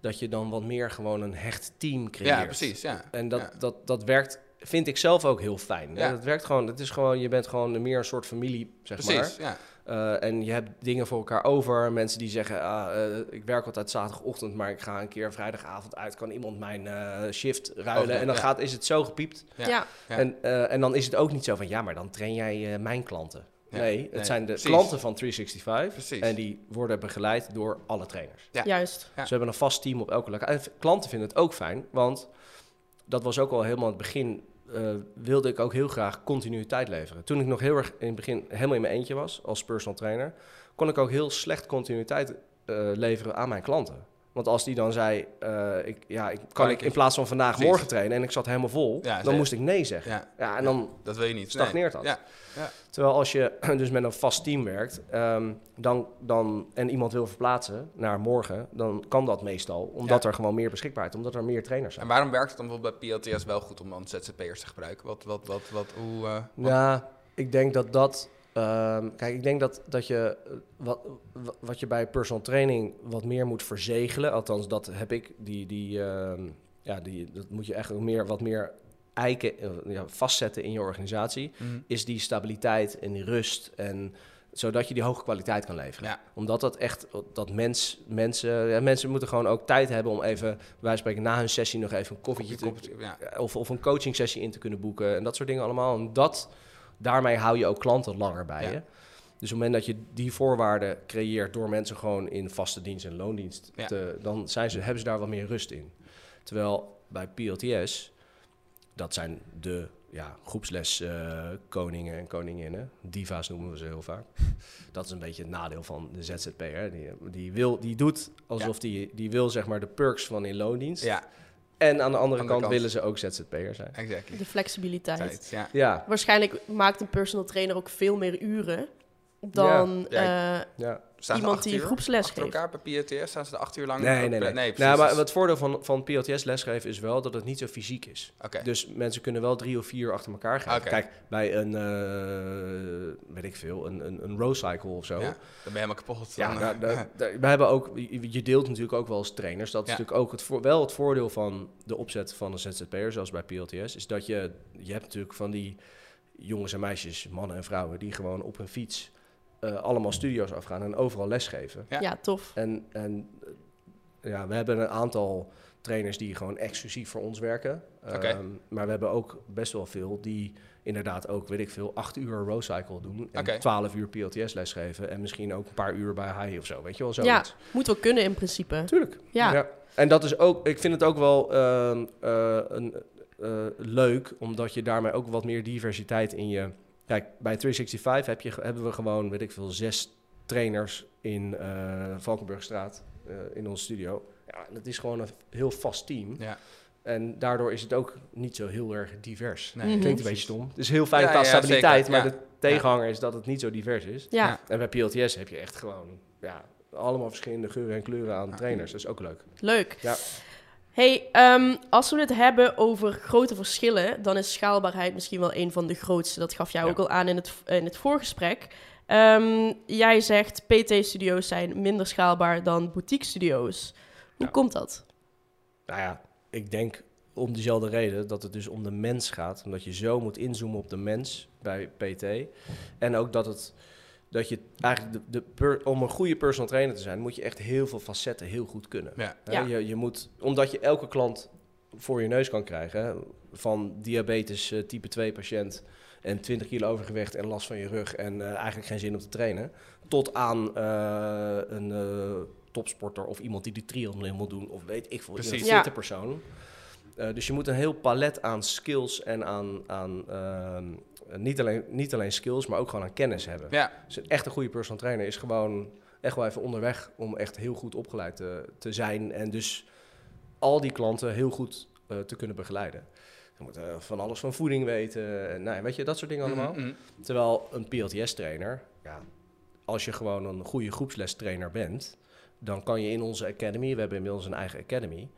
[SPEAKER 5] dat je dan wat meer gewoon een hecht team creëert.
[SPEAKER 4] ja, precies. Ja.
[SPEAKER 5] En dat,
[SPEAKER 4] Ja.
[SPEAKER 5] dat, dat werkt vind ik zelf ook heel fijn.
[SPEAKER 4] Ja.
[SPEAKER 5] Het werkt gewoon, het is gewoon, je bent gewoon meer een soort familie, zeg
[SPEAKER 4] Precies,
[SPEAKER 5] maar.
[SPEAKER 4] ja.
[SPEAKER 5] Eh, en je hebt dingen voor elkaar over. Mensen die zeggen, ah, eh, ik werk altijd zaterdagochtend, maar ik ga een keer vrijdagavond uit. Kan iemand mijn eh, shift ruilen? En dan
[SPEAKER 4] ja.
[SPEAKER 5] gaat, is het zo gepiept.
[SPEAKER 4] Ja.
[SPEAKER 1] Ja.
[SPEAKER 5] En, eh, en dan is het ook niet zo van, ja, maar dan train jij eh, mijn klanten.
[SPEAKER 4] Ja,
[SPEAKER 5] Nee, het
[SPEAKER 4] nee,
[SPEAKER 5] zijn de
[SPEAKER 4] precies.
[SPEAKER 5] klanten van 365.
[SPEAKER 4] Precies.
[SPEAKER 5] En die worden begeleid door alle trainers.
[SPEAKER 4] Ja.
[SPEAKER 1] Juist.
[SPEAKER 4] Ja.
[SPEAKER 5] Ze hebben een vast team op elke locatie. En klanten vinden het ook fijn, want dat was ook al helemaal het begin. eh, wilde ik ook heel graag continuïteit leveren. Toen ik nog heel erg in het begin helemaal in mijn eentje was als personal trainer, kon ik ook heel slecht continuïteit eh, leveren aan mijn klanten. Want als die dan zei, eh, ik, ja, ik, kan
[SPEAKER 4] ik
[SPEAKER 5] in plaats van vandaag
[SPEAKER 4] Precies.
[SPEAKER 5] morgen trainen en ik zat helemaal vol,
[SPEAKER 4] Ja,
[SPEAKER 5] dan moest ik nee zeggen. Ja,
[SPEAKER 4] Ja.
[SPEAKER 5] en dan
[SPEAKER 4] Dat wil je niet.
[SPEAKER 5] stagneert
[SPEAKER 4] nee.
[SPEAKER 5] dat.
[SPEAKER 4] Ja.
[SPEAKER 5] Terwijl als je dus met een vast team werkt ehm, dan, dan, en iemand wil verplaatsen naar morgen, dan kan dat meestal. Omdat
[SPEAKER 4] Ja.
[SPEAKER 5] er gewoon meer beschikbaarheid, omdat er meer trainers zijn.
[SPEAKER 4] En waarom werkt het dan bijvoorbeeld bij PLTS wel goed om dan ZZP'ers te gebruiken? Wat, wat, wat, wat, hoe... eh, wat-
[SPEAKER 5] Ja, ik denk dat dat. Ehm, kijk, ik denk dat, dat je eh, wat, wa- wat je bij personal training wat meer moet verzegelen. Althans, dat heb ik. Die, die, ehm, ja, die, dat moet je echt meer, wat meer eiken, eh, ja, vastzetten in je organisatie.
[SPEAKER 4] Mhm.
[SPEAKER 5] Is die stabiliteit en die rust. En zodat je die hoge kwaliteit kan leveren.
[SPEAKER 4] Ja.
[SPEAKER 5] Omdat dat echt, dat mens, mensen, ja, mensen moeten gewoon ook tijd hebben om even, wij spreken na hun sessie nog even een koffietje te,
[SPEAKER 4] ja.
[SPEAKER 5] of, of een coaching sessie in te kunnen boeken en dat soort dingen allemaal. En dat, daarmee hou je ook klanten langer bij
[SPEAKER 4] Ja.
[SPEAKER 5] je. Dus op het moment dat je die voorwaarden creëert door mensen gewoon in vaste dienst en loondienst,
[SPEAKER 4] Ja.
[SPEAKER 5] te, dan zijn ze, hebben ze daar wat meer rust in. Terwijl bij PLTS, dat zijn de ja, groepsles eh, koningen en koninginnen, diva's noemen we ze heel vaak. Dat is een beetje het nadeel van de ZZP'er. Die, die, wil, die doet alsof die, die wil zeg maar de perks van in loondienst.
[SPEAKER 4] ja,
[SPEAKER 5] En aan de andere, kant,
[SPEAKER 4] kant.
[SPEAKER 5] willen ze ook ZZP'er zijn.
[SPEAKER 4] exactly.
[SPEAKER 1] De flexibiliteit.
[SPEAKER 4] Tijd, ja.
[SPEAKER 5] Ja,
[SPEAKER 1] Waarschijnlijk maakt een personal trainer ook veel meer uren dan
[SPEAKER 4] Ja.
[SPEAKER 1] eh,
[SPEAKER 5] ja.
[SPEAKER 4] Staan ze
[SPEAKER 1] iemand
[SPEAKER 4] acht
[SPEAKER 1] die
[SPEAKER 4] uur
[SPEAKER 1] groepsles
[SPEAKER 4] achter
[SPEAKER 1] geeft.
[SPEAKER 4] elkaar bij PLTS? Staan ze de acht uur lang?
[SPEAKER 5] Nee, nee, nee.
[SPEAKER 4] nee
[SPEAKER 5] nou, maar
[SPEAKER 4] Dus-
[SPEAKER 5] het voordeel van, van PLTS lesgeven is wel dat het niet zo fysiek is.
[SPEAKER 4] Oké.
[SPEAKER 5] Dus mensen kunnen wel drie of vier achter elkaar gaan.
[SPEAKER 4] Oké.
[SPEAKER 5] Kijk, bij een, eh, weet ik veel, een, een, een row cycle of zo.
[SPEAKER 4] Ja, dan ben je helemaal kapot.
[SPEAKER 5] Ja, daar,
[SPEAKER 4] eh,
[SPEAKER 5] daar, we hebben ook, je deelt natuurlijk ook wel als trainers. Dat is
[SPEAKER 4] Ja.
[SPEAKER 5] natuurlijk ook het voor, wel het voordeel van de opzet van een ZZP'er, zoals bij PLTS, is dat je, je hebt natuurlijk van die jongens en meisjes, mannen en vrouwen, die gewoon op een fiets eh, allemaal studio's afgaan en overal lesgeven.
[SPEAKER 4] Ja.
[SPEAKER 1] Ja, tof.
[SPEAKER 5] En, en eh, ja, we hebben een aantal trainers die gewoon exclusief voor ons werken.
[SPEAKER 4] Oké.
[SPEAKER 5] Ehm, maar we hebben ook best wel veel die inderdaad ook, weet ik veel, acht uur row cycle doen. En
[SPEAKER 4] Oké.
[SPEAKER 5] twaalf uur PLTS lesgeven. En misschien ook een paar uur bij high of zo. Weet je wel,
[SPEAKER 1] Ja, moet wel kunnen in principe.
[SPEAKER 5] Tuurlijk.
[SPEAKER 1] Ja.
[SPEAKER 5] En dat is ook, ik vind het ook wel ehm, eh, een, eh, leuk, omdat je daarmee ook wat meer diversiteit in je. Kijk, bij 365 heb je, hebben we gewoon, weet ik veel, zes trainers in eh Valkenburgstraat eh, in onze studio. Ja, dat is gewoon een heel vast team.
[SPEAKER 4] Ja.
[SPEAKER 5] En daardoor is het ook niet zo heel erg divers.
[SPEAKER 4] Nee,
[SPEAKER 1] Mhm.
[SPEAKER 5] Klinkt een beetje stom. Het is heel fijn qua
[SPEAKER 4] ja,
[SPEAKER 5] stabiliteit,
[SPEAKER 4] zeker,
[SPEAKER 5] maar
[SPEAKER 4] ja.
[SPEAKER 5] de tegenhanger is dat het niet zo divers is.
[SPEAKER 1] Ja,
[SPEAKER 4] Ja.
[SPEAKER 5] En bij PLTS heb je echt gewoon ja, allemaal verschillende geuren en kleuren aan
[SPEAKER 4] Ja.
[SPEAKER 5] trainers. Dat is ook leuk.
[SPEAKER 1] leuk.
[SPEAKER 5] Ja.
[SPEAKER 1] Hey, ehm, als we het hebben over grote verschillen, dan is schaalbaarheid misschien wel een van de grootste. Dat gaf jij
[SPEAKER 5] Ja.
[SPEAKER 1] ook al aan in het, in het voorgesprek. Ehm, jij zegt PT-studio's zijn minder schaalbaar dan boutique-studio's. Hoe
[SPEAKER 5] Ja.
[SPEAKER 1] komt dat?
[SPEAKER 5] Nou ja, ik denk om diezelfde reden dat het dus om de mens gaat. Omdat je zo moet inzoomen op de mens bij PT. En ook dat het dat je eigenlijk de, de per- om een goede personal trainer te zijn, moet je echt heel veel facetten heel goed kunnen.
[SPEAKER 4] Ja.
[SPEAKER 1] Ja.
[SPEAKER 5] Je, je moet, omdat je elke klant voor je neus kan krijgen, van diabetes eh, type 2 patiënt en 20 kilo overgewicht en last van je rug en eh, eigenlijk geen zin om te trainen, tot aan eh, een eh, topsporter of iemand die de triathlon wil doen of weet ik veel, een
[SPEAKER 4] Precies.
[SPEAKER 5] fitte
[SPEAKER 1] Ja.
[SPEAKER 5] persoon. Eh, dus je moet een heel palet aan skills en aan, aan ehm, niet, alleen, niet alleen skills, maar ook gewoon aan kennis hebben.
[SPEAKER 4] Ja,
[SPEAKER 5] Dus echt een goede personal trainer is gewoon echt wel even onderweg om echt heel goed opgeleid te, te zijn. En dus al die klanten heel goed eh, te kunnen begeleiden. Je moet eh, van alles van voeding weten. En, nou, weet je, dat soort dingen allemaal.
[SPEAKER 4] Mhm, mhm.
[SPEAKER 5] Terwijl een PLTS-trainer, ja, als je gewoon een goede groepslestrainer bent, dan kan je in onze academy, we hebben inmiddels een eigen academy,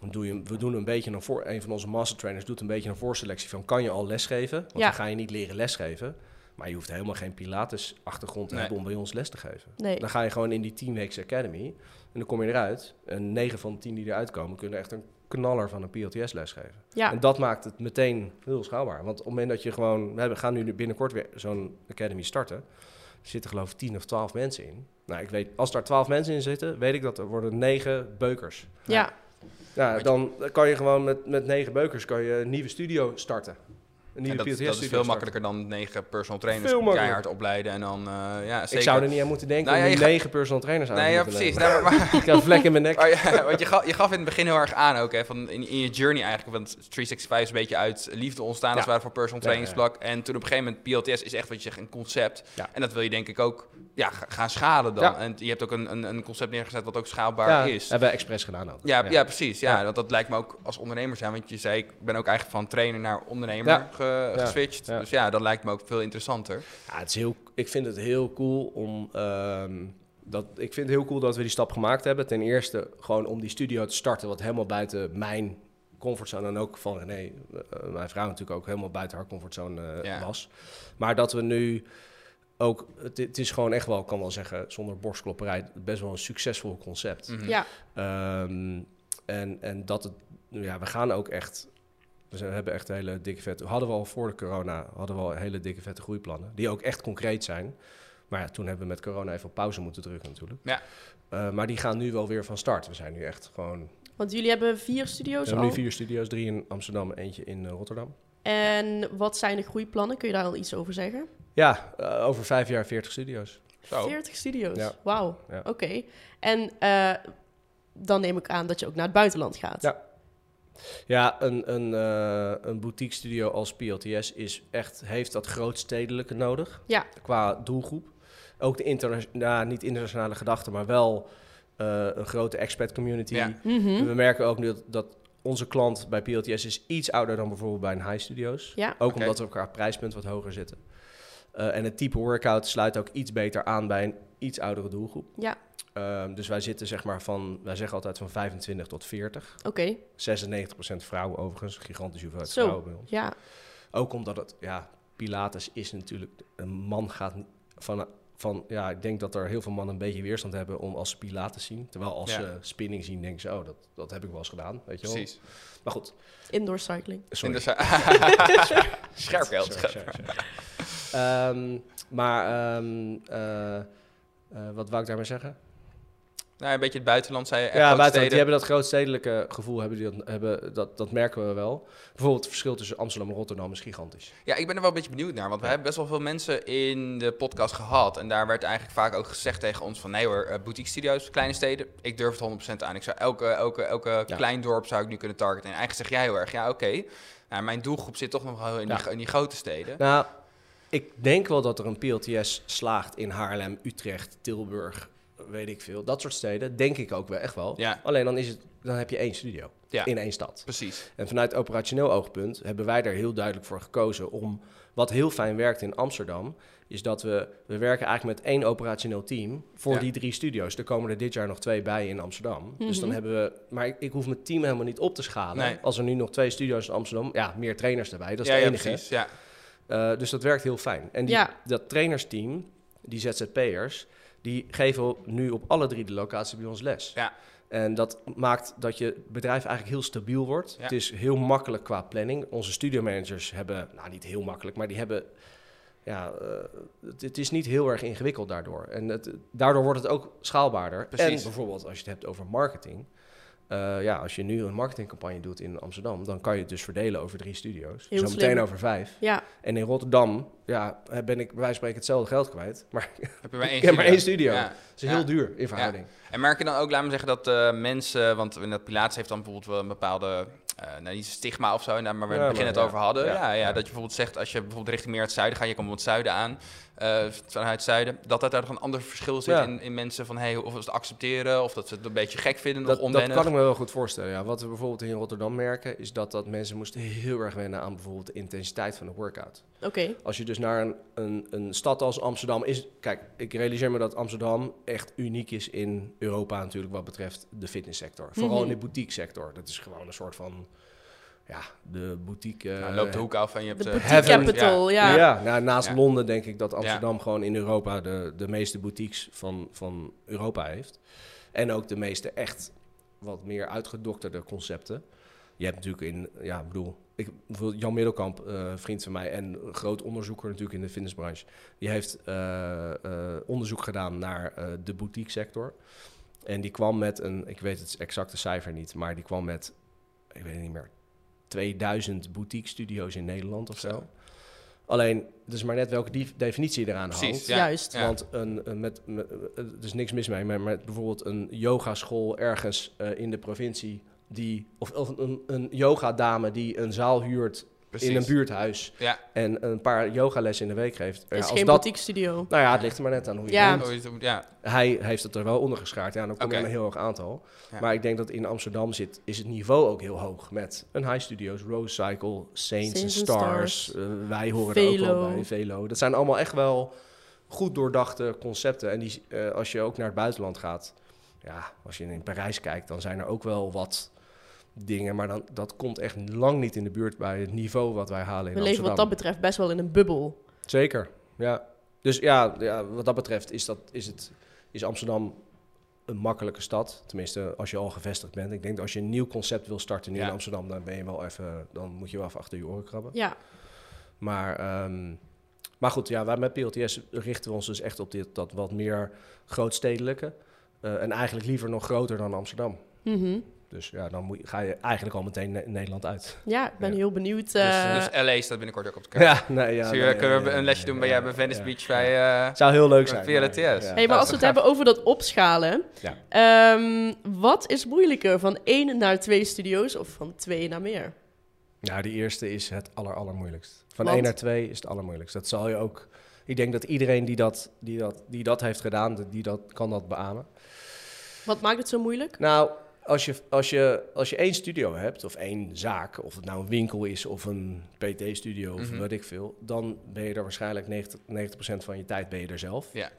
[SPEAKER 5] dan doe je, we doen een beetje een voor. Een van onze master trainers doet een beetje een voorselectie van kan je al lesgeven? Want
[SPEAKER 1] Ja.
[SPEAKER 5] dan ga je niet leren lesgeven. Maar je hoeft helemaal geen Pilates achtergrond te
[SPEAKER 4] Nee.
[SPEAKER 5] hebben om bij ons les te geven.
[SPEAKER 1] Nee.
[SPEAKER 5] Dan ga je gewoon in die 10 weeks academy en dan kom je eruit. En 9 van de 10 die eruit komen kunnen echt een knaller van een PLTS lesgeven.
[SPEAKER 1] Ja,
[SPEAKER 5] En dat maakt het meteen heel schaalbaar. Want op het moment dat je gewoon... We gaan nu binnenkort weer zo'n academy starten. Er zitten geloof ik 10 of 12 mensen in. Nou, ik weet, als daar 12 mensen in zitten, weet ik dat er worden 9 beukers.
[SPEAKER 1] ja.
[SPEAKER 5] Ja, dan kan je gewoon met, met 9 beukers kan je een nieuwe studio starten. Een
[SPEAKER 4] En dat, dat is veel makkelijker dan negen personal trainers keihard opleiden. En dan, eh, ja, zeker.
[SPEAKER 5] Ik zou er niet aan moeten denken
[SPEAKER 4] Nou ja,
[SPEAKER 5] om
[SPEAKER 4] gaat-
[SPEAKER 5] 9 personal trainers aan
[SPEAKER 4] Nee, ja, precies. Nee, maar,
[SPEAKER 5] Ik heb een vlek in mijn nek.
[SPEAKER 4] Maar ja, want je gaf, je gaf in het begin heel erg aan ook, hè, van in, in je journey eigenlijk, want 365 is een beetje uit liefde ontstaan als het voor personal trainingsvlak. En toen op een gegeven moment, PLTS is echt wat je zegt, een concept.
[SPEAKER 5] Ja.
[SPEAKER 4] En dat wil je denk ik ook ja, ga- gaan schalen dan. En je hebt ook een, een, een concept neergezet wat ook schaalbaar
[SPEAKER 5] Ja,
[SPEAKER 4] is.
[SPEAKER 5] hebben we expres gedaan ook.
[SPEAKER 4] Ja, ja. precies. Ja,
[SPEAKER 5] Ja.
[SPEAKER 4] Want dat lijkt me ook als ondernemer zijn. Want je zei, ik ben ook eigenlijk van trainer naar ondernemer
[SPEAKER 5] Ja.
[SPEAKER 4] Ge-
[SPEAKER 5] Ja.
[SPEAKER 4] geswitcht.
[SPEAKER 5] Ja.
[SPEAKER 4] Dus ja, dat lijkt me ook veel interessanter.
[SPEAKER 5] Ja, het is heel, ik vind het heel cool om. ehm, dat, ik vind het heel cool dat we die stap gemaakt hebben. Ten eerste gewoon om die studio te starten, wat helemaal buiten mijn comfortzone en ook van René, eh, mijn vrouw natuurlijk ook helemaal buiten haar comfortzone eh,
[SPEAKER 4] Ja.
[SPEAKER 5] was. Maar dat we nu ook, het, het is gewoon echt wel, ik kan wel zeggen, zonder borstklopperij, best wel een succesvol concept.
[SPEAKER 4] Mhm.
[SPEAKER 1] ja.
[SPEAKER 5] Ehm, en, en dat het, ja, we gaan ook echt. We zijn- hebben echt hele dikke vette. Hadden we al voor de corona hadden we al hele dikke vette groeiplannen. Die ook echt concreet zijn. Maar ja, toen hebben we met corona even op pauze moeten drukken natuurlijk.
[SPEAKER 4] Ja.
[SPEAKER 5] Eh, maar die gaan nu wel weer van start. We zijn nu echt gewoon.
[SPEAKER 1] Want jullie hebben vier
[SPEAKER 5] We
[SPEAKER 1] studio's
[SPEAKER 5] hebben
[SPEAKER 1] al.
[SPEAKER 5] nu vier studio's, drie in Amsterdam, eentje in eh, Rotterdam.
[SPEAKER 1] En wat zijn de groeiplannen? Kun je daar al iets over zeggen?
[SPEAKER 5] Ja, eh, over vijf jaar 40 studio's.
[SPEAKER 4] Zo.
[SPEAKER 1] 40 studio's.
[SPEAKER 5] Ja.
[SPEAKER 1] Wauw.
[SPEAKER 5] Ja.
[SPEAKER 1] Oké. En eh, dan neem ik aan dat je ook naar het buitenland gaat.
[SPEAKER 5] Ja. Ja, een, een, eh, een boutique studio als PLTS is echt, heeft dat grootstedelijke nodig.
[SPEAKER 1] Ja.
[SPEAKER 5] Qua doelgroep. Ook de internationale, nou, niet internationale gedachte, maar wel eh, een grote expat community.
[SPEAKER 4] Ja.
[SPEAKER 1] Mhm.
[SPEAKER 5] We merken ook nu dat, dat onze klant bij PLTS is iets ouder dan bijvoorbeeld bij een high studios.
[SPEAKER 1] Ja.
[SPEAKER 5] Ook omdat we elkaar prijspunt wat hoger zitten. Eh, en het type workout sluit ook iets beter aan bij een iets oudere doelgroep.
[SPEAKER 1] Ja.
[SPEAKER 5] Ehm, dus wij zitten zeg maar van, wij zeggen altijd van 25 tot 40.
[SPEAKER 1] Oké.
[SPEAKER 5] 96% vrouwen overigens, gigantisch hoeveelheid
[SPEAKER 1] Zo.
[SPEAKER 5] vrouwen bij ons.
[SPEAKER 1] Ja.
[SPEAKER 5] Ook omdat het, ja, Pilates is natuurlijk, een man gaat van, van, ja, ik denk dat er heel veel mannen een beetje weerstand hebben om als ze Pilates zien. Terwijl als
[SPEAKER 4] Ja.
[SPEAKER 5] ze spinning zien, denken ze, oh, dat, dat heb ik wel eens gedaan, weet je wel.
[SPEAKER 4] Precies.
[SPEAKER 5] Maar goed,
[SPEAKER 1] Indoor cycling.
[SPEAKER 5] sorry.
[SPEAKER 4] In de Scherp geld.
[SPEAKER 5] Sorry, sorry, sorry. Ehm, maar, ehm, eh, eh, wat wou ik daarmee zeggen?
[SPEAKER 4] Nou, een beetje het buitenland, zei je.
[SPEAKER 5] Ja, buitenland, die hebben dat grootstedelijke gevoel, hebben die dat, hebben, dat, dat merken we wel. Bijvoorbeeld het verschil tussen Amsterdam en Rotterdam is gigantisch.
[SPEAKER 4] Ja, ik ben er wel een beetje benieuwd naar. Want we hebben best wel veel mensen in de podcast gehad. En daar werd eigenlijk vaak ook gezegd tegen ons van... nee hoor, eh, boutique studio's, kleine steden. Ik durf het 100% aan. Ik zou elke, elke, elke
[SPEAKER 5] Ja.
[SPEAKER 4] klein dorp zou ik nu kunnen targeten. En eigenlijk zeg jij heel erg, ja oké. Nou, mijn doelgroep zit toch nog wel in, die, in die grote steden.
[SPEAKER 5] Nou, ik denk wel dat er een PLTS slaagt in Haarlem, Utrecht, Tilburg, weet ik veel. Dat soort steden, denk ik ook wel echt wel.
[SPEAKER 4] Ja,
[SPEAKER 5] Alleen dan, is het, dan heb je één studio
[SPEAKER 4] Ja.
[SPEAKER 5] in één stad.
[SPEAKER 4] precies.
[SPEAKER 5] En vanuit operationeel oogpunt hebben wij er heel duidelijk voor gekozen om... Wat heel fijn werkt in Amsterdam, is dat we... We werken eigenlijk met één operationeel team voor
[SPEAKER 4] Ja.
[SPEAKER 5] die drie studio's. Er komen er dit jaar nog twee bij in Amsterdam. Dus dan
[SPEAKER 1] Mhm.
[SPEAKER 5] hebben we... Maar ik, ik hoef mijn team helemaal niet op te schalen.
[SPEAKER 4] Nee.
[SPEAKER 5] Als er nu nog twee studio's in Amsterdam... Ja, meer trainers erbij, dat is
[SPEAKER 4] ja,
[SPEAKER 5] het
[SPEAKER 4] ja,
[SPEAKER 5] enige.
[SPEAKER 4] precies. Ja.
[SPEAKER 5] Eh, dus dat werkt heel fijn. En die,
[SPEAKER 1] Ja.
[SPEAKER 5] dat trainersteam, die ZZP'ers, die geven nu op alle drie de locaties bij ons les.
[SPEAKER 4] Ja.
[SPEAKER 5] En dat maakt dat je bedrijf eigenlijk heel stabiel wordt.
[SPEAKER 4] Ja.
[SPEAKER 5] Het is heel makkelijk qua planning. Onze studiomanagers hebben, nou niet heel makkelijk, maar die hebben, ja, eh, het, het is niet heel erg ingewikkeld daardoor. En het, daardoor wordt het ook schaalbaarder.
[SPEAKER 4] Precies.
[SPEAKER 5] En bijvoorbeeld als je het hebt over marketing. Eh, ja, als je nu een marketingcampagne doet in Amsterdam, dan kan je het dus verdelen over drie studio's.
[SPEAKER 1] Heel
[SPEAKER 5] Zo meteen over vijf.
[SPEAKER 1] Ja.
[SPEAKER 5] En in Rotterdam, ja, ben ik bij wijze van spreken hetzelfde geld kwijt. Maar
[SPEAKER 4] Heb je maar één
[SPEAKER 5] ik heb maar één studio.
[SPEAKER 4] Ja.
[SPEAKER 5] het is
[SPEAKER 4] Ja.
[SPEAKER 5] heel duur in verhouding.
[SPEAKER 4] En merk je dan ook, laat me zeggen, dat eh, mensen... Want in dat Pilates heeft dan bijvoorbeeld wel een bepaalde... eh nou, niet stigma of zo, nou, maar we
[SPEAKER 5] Ja,
[SPEAKER 4] het begin
[SPEAKER 5] maar
[SPEAKER 4] het
[SPEAKER 5] ja.
[SPEAKER 4] over hadden. Ja,
[SPEAKER 5] Ja,
[SPEAKER 4] ja,
[SPEAKER 5] ja.
[SPEAKER 4] dat je bijvoorbeeld zegt, als je bijvoorbeeld richting meer het zuiden gaat... je komt op het zuiden aan, eh, vanuit het zuiden... dat dat daar nog een ander verschil zit
[SPEAKER 5] Ja.
[SPEAKER 4] in, in mensen van... Hey, of ze het accepteren, of dat ze het een beetje gek vinden,
[SPEAKER 5] Dat, dat
[SPEAKER 4] onwennig.
[SPEAKER 5] kan ik me wel goed voorstellen. Ja. Wat we bijvoorbeeld in Rotterdam merken, is dat, dat mensen moesten heel erg wennen aan bijvoorbeeld de intensiteit van de workout.
[SPEAKER 1] Oké.
[SPEAKER 5] Als je dus naar een, een, een stad als Amsterdam is. Kijk, ik realiseer me dat Amsterdam echt uniek is in Europa natuurlijk wat betreft de fitnesssector. Vooral
[SPEAKER 1] Mhm.
[SPEAKER 5] in de boutique sector. Dat is gewoon een soort van. Ja, de boutique. eh,
[SPEAKER 4] Nou, loopt de hoek af en je hebt...
[SPEAKER 1] De
[SPEAKER 4] eh,
[SPEAKER 1] boutique
[SPEAKER 5] heaven.
[SPEAKER 1] capital, ja.
[SPEAKER 5] Ja, nou, naast
[SPEAKER 4] Ja.
[SPEAKER 5] Londen denk ik dat Amsterdam gewoon in Europa de, de meeste boutiques van, van Europa heeft. En ook de meeste echt wat meer uitgedokterde concepten. je hebt natuurlijk in, ja, ik bedoel, ik, Jan Middelkamp, eh, vriend van mij en een groot onderzoeker natuurlijk in de fitnessbranche, die heeft eh, eh, onderzoek gedaan naar eh, de boutique sector. En die kwam met een, ik weet het exacte cijfer niet, maar die kwam met, ik weet het niet meer, 2000 boutique studio's in Nederland of zo.
[SPEAKER 4] Zo.
[SPEAKER 5] Alleen, het is maar net welke die definitie eraan
[SPEAKER 4] Precies,
[SPEAKER 5] hangt.
[SPEAKER 4] ja.
[SPEAKER 1] Juist.
[SPEAKER 4] Ja.
[SPEAKER 5] Want een, een met, met, er is niks mis mee, maar met bijvoorbeeld een yogaschool ergens eh, in de provincie, die, of, of een, een yogadame die een zaal huurt
[SPEAKER 4] Precies.
[SPEAKER 5] in een buurthuis
[SPEAKER 4] Ja,
[SPEAKER 5] en een paar yogalessen in de week geeft. Ja,
[SPEAKER 1] is
[SPEAKER 5] als
[SPEAKER 1] geen
[SPEAKER 5] dat,
[SPEAKER 1] studio.
[SPEAKER 5] nou ja, het ligt er maar net aan hoe je
[SPEAKER 1] Ja.
[SPEAKER 5] het doet.
[SPEAKER 4] Oh, ja.
[SPEAKER 5] Hij heeft het er wel onder geschaard. Ja, dan kom je aan een heel hoog aantal.
[SPEAKER 4] Ja.
[SPEAKER 5] Maar ik denk dat in Amsterdam zit, is het niveau ook heel hoog. Met een High Studios, Rose Cycle, Saints,
[SPEAKER 1] and
[SPEAKER 5] Stars.
[SPEAKER 1] Stars.
[SPEAKER 5] eh, wij horen er ook wel
[SPEAKER 1] Velo.
[SPEAKER 5] bij, Velo. Dat zijn allemaal echt wel goed doordachte concepten. En die, eh, als je ook naar het buitenland gaat, ja, als je in Parijs kijkt, dan zijn er ook wel wat dingen. Maar dan, dat komt echt lang niet in de buurt bij het niveau wat wij halen in
[SPEAKER 1] We leven wat dat betreft best wel in een bubbel.
[SPEAKER 5] Zeker, ja. Dus ja, ja wat dat betreft is, dat, is, het, is Amsterdam een makkelijke stad. Tenminste, als je al gevestigd bent. Ik denk dat als je een nieuw concept wil starten nu
[SPEAKER 4] Ja.
[SPEAKER 5] in Amsterdam, dan ben je wel even, dan moet je wel even achter je oren krabben.
[SPEAKER 1] Ja,
[SPEAKER 5] Maar, ehm, maar goed, ja, wij met PLTS richten we ons dus echt op dit, dat wat meer grootstedelijke. Eh, en eigenlijk liever nog groter dan Amsterdam.
[SPEAKER 1] Mhm.
[SPEAKER 5] Dus ja, dan moet je, ga je eigenlijk al meteen Ne- Nederland uit.
[SPEAKER 1] ja ik ben
[SPEAKER 5] Ja.
[SPEAKER 1] heel benieuwd.
[SPEAKER 4] Dus,
[SPEAKER 1] eh,
[SPEAKER 4] dus LA staat binnenkort ook op de kaart.
[SPEAKER 5] Ja, nee, ja. Nee,
[SPEAKER 4] kunnen we
[SPEAKER 5] nee,
[SPEAKER 4] een lesje
[SPEAKER 5] nee,
[SPEAKER 4] doen bij jij bij Venice
[SPEAKER 5] ja,
[SPEAKER 4] Beach
[SPEAKER 5] ja.
[SPEAKER 4] bij... eh,
[SPEAKER 5] Zou heel leuk
[SPEAKER 4] Bij
[SPEAKER 5] zijn.
[SPEAKER 4] PLTS.
[SPEAKER 5] maar-
[SPEAKER 1] hey, maar als we het hebben over dat opschalen.
[SPEAKER 5] Ja.
[SPEAKER 1] ehm, wat is moeilijker, van één naar twee studio's of van twee naar meer?
[SPEAKER 5] Nou, de eerste is het aller, allermoeilijkst. Van
[SPEAKER 1] Want?
[SPEAKER 5] 1 naar 2 is het allermoeilijkst. Dat zal je ook... Ik denk dat iedereen die dat, die dat, die dat heeft gedaan, die dat, kan dat beamen.
[SPEAKER 1] Wat maakt het zo moeilijk?
[SPEAKER 5] Nou, als je, als, je, als je één studio hebt, of één zaak... of het nou een winkel is of een PT-studio of
[SPEAKER 4] Mhm.
[SPEAKER 5] weet ik veel... dan ben je er waarschijnlijk 90, 90% van je tijd ben je er zelf.
[SPEAKER 4] Ja.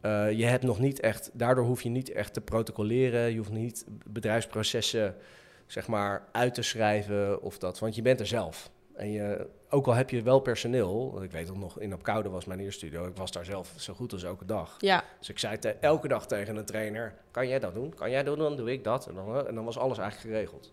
[SPEAKER 5] Eh, je hebt nog niet echt... Daardoor hoef je niet echt te protocoleren. Je hoeft niet bedrijfsprocessen zeg maar, uit te schrijven of dat. Want je bent er zelf. En je, ook al heb je wel personeel, ik weet het nog, in Op Koude was mijn eerste studio, ik was daar zelf zo goed als elke dag.
[SPEAKER 1] Ja,
[SPEAKER 5] Dus ik zei te- elke dag tegen een trainer, kan jij dat doen? Kan jij dat doen? Dan doe ik dat. En dan, eh, en dan was alles eigenlijk geregeld.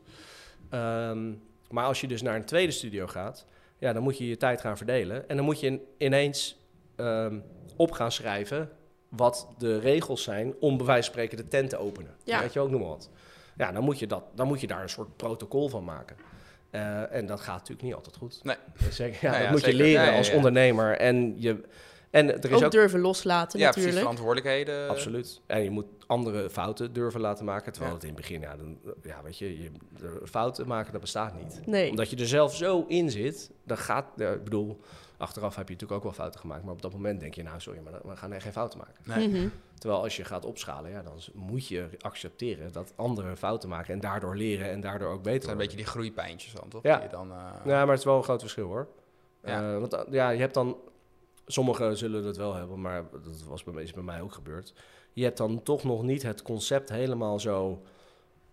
[SPEAKER 5] Ehm, maar als je dus naar een tweede studio gaat, ja, dan moet je je tijd gaan verdelen. En dan moet je in- ineens ehm, op gaan schrijven wat de regels zijn om bij wijze van spreken de tent te openen.
[SPEAKER 1] Ja.
[SPEAKER 5] Weet je ook, noem maar wat. Ja, dan moet je, dat, dan moet je daar een soort protocol van maken. Eh, en dat gaat natuurlijk niet altijd goed.
[SPEAKER 4] Nee.
[SPEAKER 5] Ja,
[SPEAKER 4] Nou ja,
[SPEAKER 5] dat moet
[SPEAKER 4] zeker.
[SPEAKER 5] je leren als ondernemer. En, je, en er is
[SPEAKER 1] ook,
[SPEAKER 5] ook
[SPEAKER 1] durven loslaten
[SPEAKER 4] ja, precies,
[SPEAKER 1] natuurlijk.
[SPEAKER 4] verantwoordelijkheden.
[SPEAKER 5] Absoluut. En je moet andere fouten durven laten maken. Terwijl
[SPEAKER 4] Ja.
[SPEAKER 5] het in het begin, ja, dan, ja weet je, je de fouten maken, dat bestaat niet.
[SPEAKER 1] Nee.
[SPEAKER 5] Omdat je er zelf zo in zit, dan gaat, ja, ik bedoel, achteraf heb je natuurlijk ook wel fouten gemaakt. Maar op dat moment denk je, nou sorry, maar we gaan er geen fouten maken.
[SPEAKER 4] Nee.
[SPEAKER 1] Mhm.
[SPEAKER 5] Terwijl als je gaat opschalen, ja, dan moet je accepteren dat anderen fouten maken. En daardoor leren en daardoor ook beter
[SPEAKER 4] zijn een beetje die groeipijntjes dan, toch?
[SPEAKER 5] Ja.
[SPEAKER 4] Die je dan, eh,
[SPEAKER 5] Ja, maar het is wel een groot verschil hoor.
[SPEAKER 4] Ja.
[SPEAKER 5] Eh, want uh, ja, je hebt dan... Sommigen zullen het wel hebben, maar dat was bij, is bij mij ook gebeurd. Je hebt dan toch nog niet het concept helemaal zo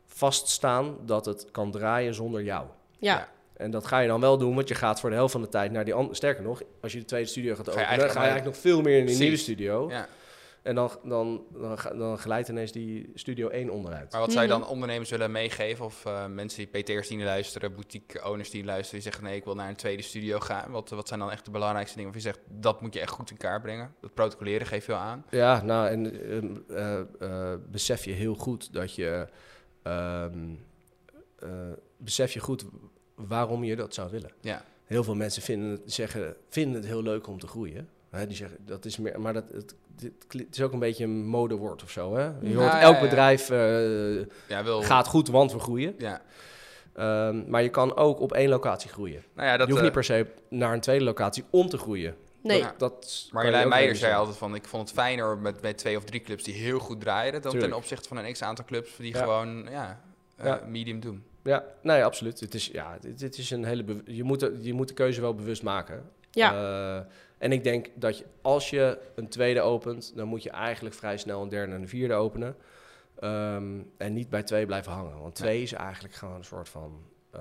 [SPEAKER 5] vaststaan dat het kan draaien zonder jou.
[SPEAKER 1] Ja.
[SPEAKER 4] Ja.
[SPEAKER 5] En dat ga je dan wel doen, want je gaat voor de helft van de tijd naar die andere... Sterker nog, als je de tweede studio gaat
[SPEAKER 4] Ga je
[SPEAKER 5] openen,
[SPEAKER 4] eigenlijk
[SPEAKER 5] ga je eigenlijk nog veel meer in die
[SPEAKER 4] Precies.
[SPEAKER 5] nieuwe studio.
[SPEAKER 4] ja.
[SPEAKER 5] En dan, dan, dan, dan glijdt ineens die studio 1 onderuit.
[SPEAKER 4] Maar wat zou je
[SPEAKER 1] Mhm.
[SPEAKER 4] dan ondernemers willen meegeven? Of eh, mensen die PT'ers die luisteren, boutique-owners die luisteren, die zeggen nee, ik wil naar een tweede studio gaan. Wat, wat zijn dan echt de belangrijkste dingen waarvan je zegt, dat moet je echt goed in kaart brengen? Dat protocoleren geef je wel aan.
[SPEAKER 5] Ja, nou, en ehm, eh, eh, besef je heel goed dat je... ehm, eh, besef je goed waarom je dat zou willen.
[SPEAKER 4] Ja.
[SPEAKER 5] Heel veel mensen vinden het, zeggen, vinden het heel leuk om te groeien. Hè, die zeggen, dat is meer... Maar dat, het, het is ook een beetje een modewoord of zo, hè? Je
[SPEAKER 1] Ja,
[SPEAKER 5] hoort, elk
[SPEAKER 4] ja.
[SPEAKER 5] bedrijf eh,
[SPEAKER 4] Ja, wil,
[SPEAKER 5] gaat goed, want we groeien.
[SPEAKER 4] Ja.
[SPEAKER 5] Ehm, maar je kan ook op één locatie groeien.
[SPEAKER 4] Nou ja, dat,
[SPEAKER 5] je hoeft
[SPEAKER 4] eh,
[SPEAKER 5] niet per se naar een tweede locatie om te groeien.
[SPEAKER 1] Nee.
[SPEAKER 4] Ja.
[SPEAKER 5] Dat, dat
[SPEAKER 4] Marjolein Meijer zei altijd van, ik vond het fijner met, met twee of drie clubs die heel goed draaiden, dan
[SPEAKER 5] Tuurlijk.
[SPEAKER 4] ten opzichte van een x-aantal clubs die
[SPEAKER 5] Ja.
[SPEAKER 4] gewoon ja, eh,
[SPEAKER 5] Ja.
[SPEAKER 4] medium doen.
[SPEAKER 5] Ja, nee, absoluut. Het is, ja, dit, dit is een hele je, moet de, je moet de keuze wel bewust maken.
[SPEAKER 1] Ja.
[SPEAKER 5] En ik denk dat je, als je een tweede opent, dan moet je eigenlijk vrij snel een derde en een vierde openen. Ehm, en niet bij twee blijven hangen. Want twee is eigenlijk gewoon een soort van. eh,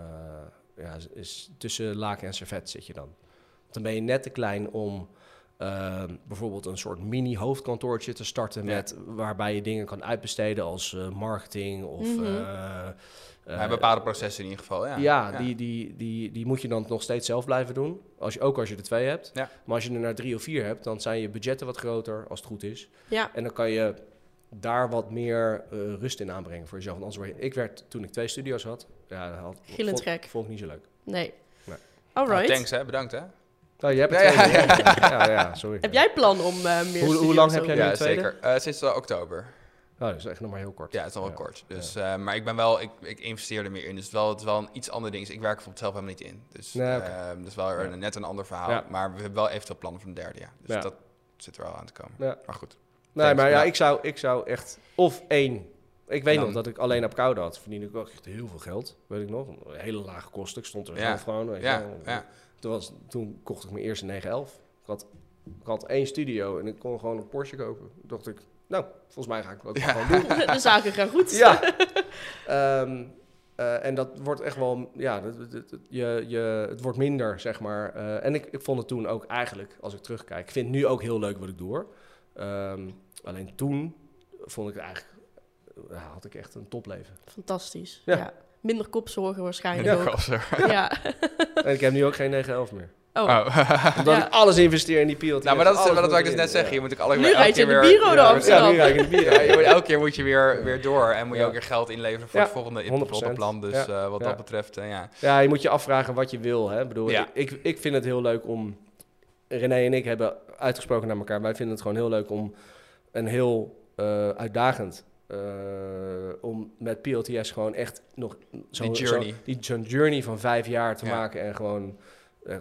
[SPEAKER 5] ja, is- tussen laken en servet zit je dan. Dan ben je net te klein om Ehm, bijvoorbeeld een soort mini-hoofdkantoortje te starten
[SPEAKER 4] Ja.
[SPEAKER 5] met waarbij je dingen kan uitbesteden als eh, marketing of eh,
[SPEAKER 4] bepaalde processen in ieder geval, ja.
[SPEAKER 5] ja, Die, die, die, die moet je dan nog steeds zelf blijven doen. Als je, ook als je er twee hebt.
[SPEAKER 4] Ja.
[SPEAKER 5] Maar als je er naar drie of vier hebt, dan zijn je budgetten wat groter, als het goed is.
[SPEAKER 1] Ja,
[SPEAKER 5] En dan kan je daar wat meer rust in aanbrengen voor jezelf. Want anders word je, ik werd, toen ik twee studio's had, ja, dat had,
[SPEAKER 1] Gillend
[SPEAKER 5] vond, ik niet zo leuk.
[SPEAKER 1] nee.
[SPEAKER 4] Nou, thanks hè, bedankt hè.
[SPEAKER 5] Nou, je hebt er
[SPEAKER 4] Ja, ja,
[SPEAKER 5] ja, ja, ja, sorry.
[SPEAKER 1] Heb jij plan om eh, meer
[SPEAKER 5] Hoe- hoe lang heb jij nu
[SPEAKER 4] Ja,
[SPEAKER 5] tweede?
[SPEAKER 4] zeker. Eh, sinds eh, oktober.
[SPEAKER 5] Oh, dat is echt nog maar heel kort.
[SPEAKER 4] Ja, het is nog wel kort. Dus, eh, maar ik ben wel, ik, ik investeer er meer in. Dus het is wel, het is wel een iets ander ding. Dus ik werk er bijvoorbeeld zelf helemaal niet in. Dus
[SPEAKER 5] Nee, oké.
[SPEAKER 4] eh, dat is wel een- net een ander verhaal.
[SPEAKER 5] Ja.
[SPEAKER 4] Maar we hebben wel eventueel plannen voor een derde, ja. Dus
[SPEAKER 5] Ja.
[SPEAKER 4] dat zit er wel aan te komen.
[SPEAKER 5] Ja.
[SPEAKER 4] Maar goed.
[SPEAKER 5] Nee,
[SPEAKER 4] Thanks,
[SPEAKER 5] maar ja,
[SPEAKER 4] ja.
[SPEAKER 5] ik zou, ik zou echt... Of één. Ik weet
[SPEAKER 4] dan-
[SPEAKER 5] nog dat ik alleen op koude had. Verdiende ik ook echt heel veel geld. Weet ik nog. Een hele lage kosten. Ik stond er
[SPEAKER 4] Ja.
[SPEAKER 5] zelf gewoon. Weet je
[SPEAKER 4] Ja, ja.
[SPEAKER 5] Toen, was, toen kocht ik mijn eerste 911. Ik had, ik had één studio en ik kon gewoon een Porsche kopen. Toen dacht ik, nou, volgens mij ga ik dat
[SPEAKER 4] Ja.
[SPEAKER 5] gewoon doen.
[SPEAKER 1] De zaken gaan goed.
[SPEAKER 5] Ja. Ehm, eh, en dat wordt echt wel, ja, dat- dat- dat- je, je, het wordt minder, zeg maar. Eh, en ik, ik vond het toen ook eigenlijk, als ik terugkijk, ik vind het nu ook heel leuk wat ik doe. hoor. Ehm, alleen toen vond ik het eigenlijk, ja, had ik echt een topleven.
[SPEAKER 1] Fantastisch.
[SPEAKER 5] Ja.
[SPEAKER 1] Ja. Minder kopzorgen waarschijnlijk
[SPEAKER 4] Ja.
[SPEAKER 1] Ja.
[SPEAKER 5] en ik heb nu ook geen 911 meer.
[SPEAKER 1] Oh,
[SPEAKER 4] Oh.
[SPEAKER 5] Omdat
[SPEAKER 1] Ja.
[SPEAKER 5] ik alles investeer in die PLT.
[SPEAKER 4] nou, maar dat is wat ik dus net zeg.
[SPEAKER 5] ja.
[SPEAKER 4] Je moet ook alle
[SPEAKER 1] Nu
[SPEAKER 4] elke
[SPEAKER 1] rijd je
[SPEAKER 4] keer
[SPEAKER 1] de
[SPEAKER 4] weer-
[SPEAKER 1] bureau
[SPEAKER 4] ja,
[SPEAKER 1] door
[SPEAKER 5] Ja,
[SPEAKER 1] Amsterdam.
[SPEAKER 5] nu ik in de bier.
[SPEAKER 4] Ja, je moet, elke keer moet je weer, weer door en moet je
[SPEAKER 5] Ja.
[SPEAKER 4] ook weer geld inleveren voor
[SPEAKER 5] Ja,
[SPEAKER 4] het volgende
[SPEAKER 5] 100%.
[SPEAKER 4] plan. Dus
[SPEAKER 5] Ja.
[SPEAKER 4] eh, wat
[SPEAKER 5] Ja.
[SPEAKER 4] dat betreft, eh, ja.
[SPEAKER 5] Ja, je moet je afvragen wat je wil. Hè? Ik bedoel,
[SPEAKER 4] Ja.
[SPEAKER 5] ik, ik, ik vind het heel leuk om... René en ik hebben uitgesproken naar elkaar. Wij vinden het gewoon heel leuk om een heel eh, uitdagend... eh, om met PLTS gewoon echt nog zo,
[SPEAKER 4] Die journey.
[SPEAKER 5] zo- die, zo'n journey van vijf jaar te
[SPEAKER 4] Ja.
[SPEAKER 5] maken en gewoon eh,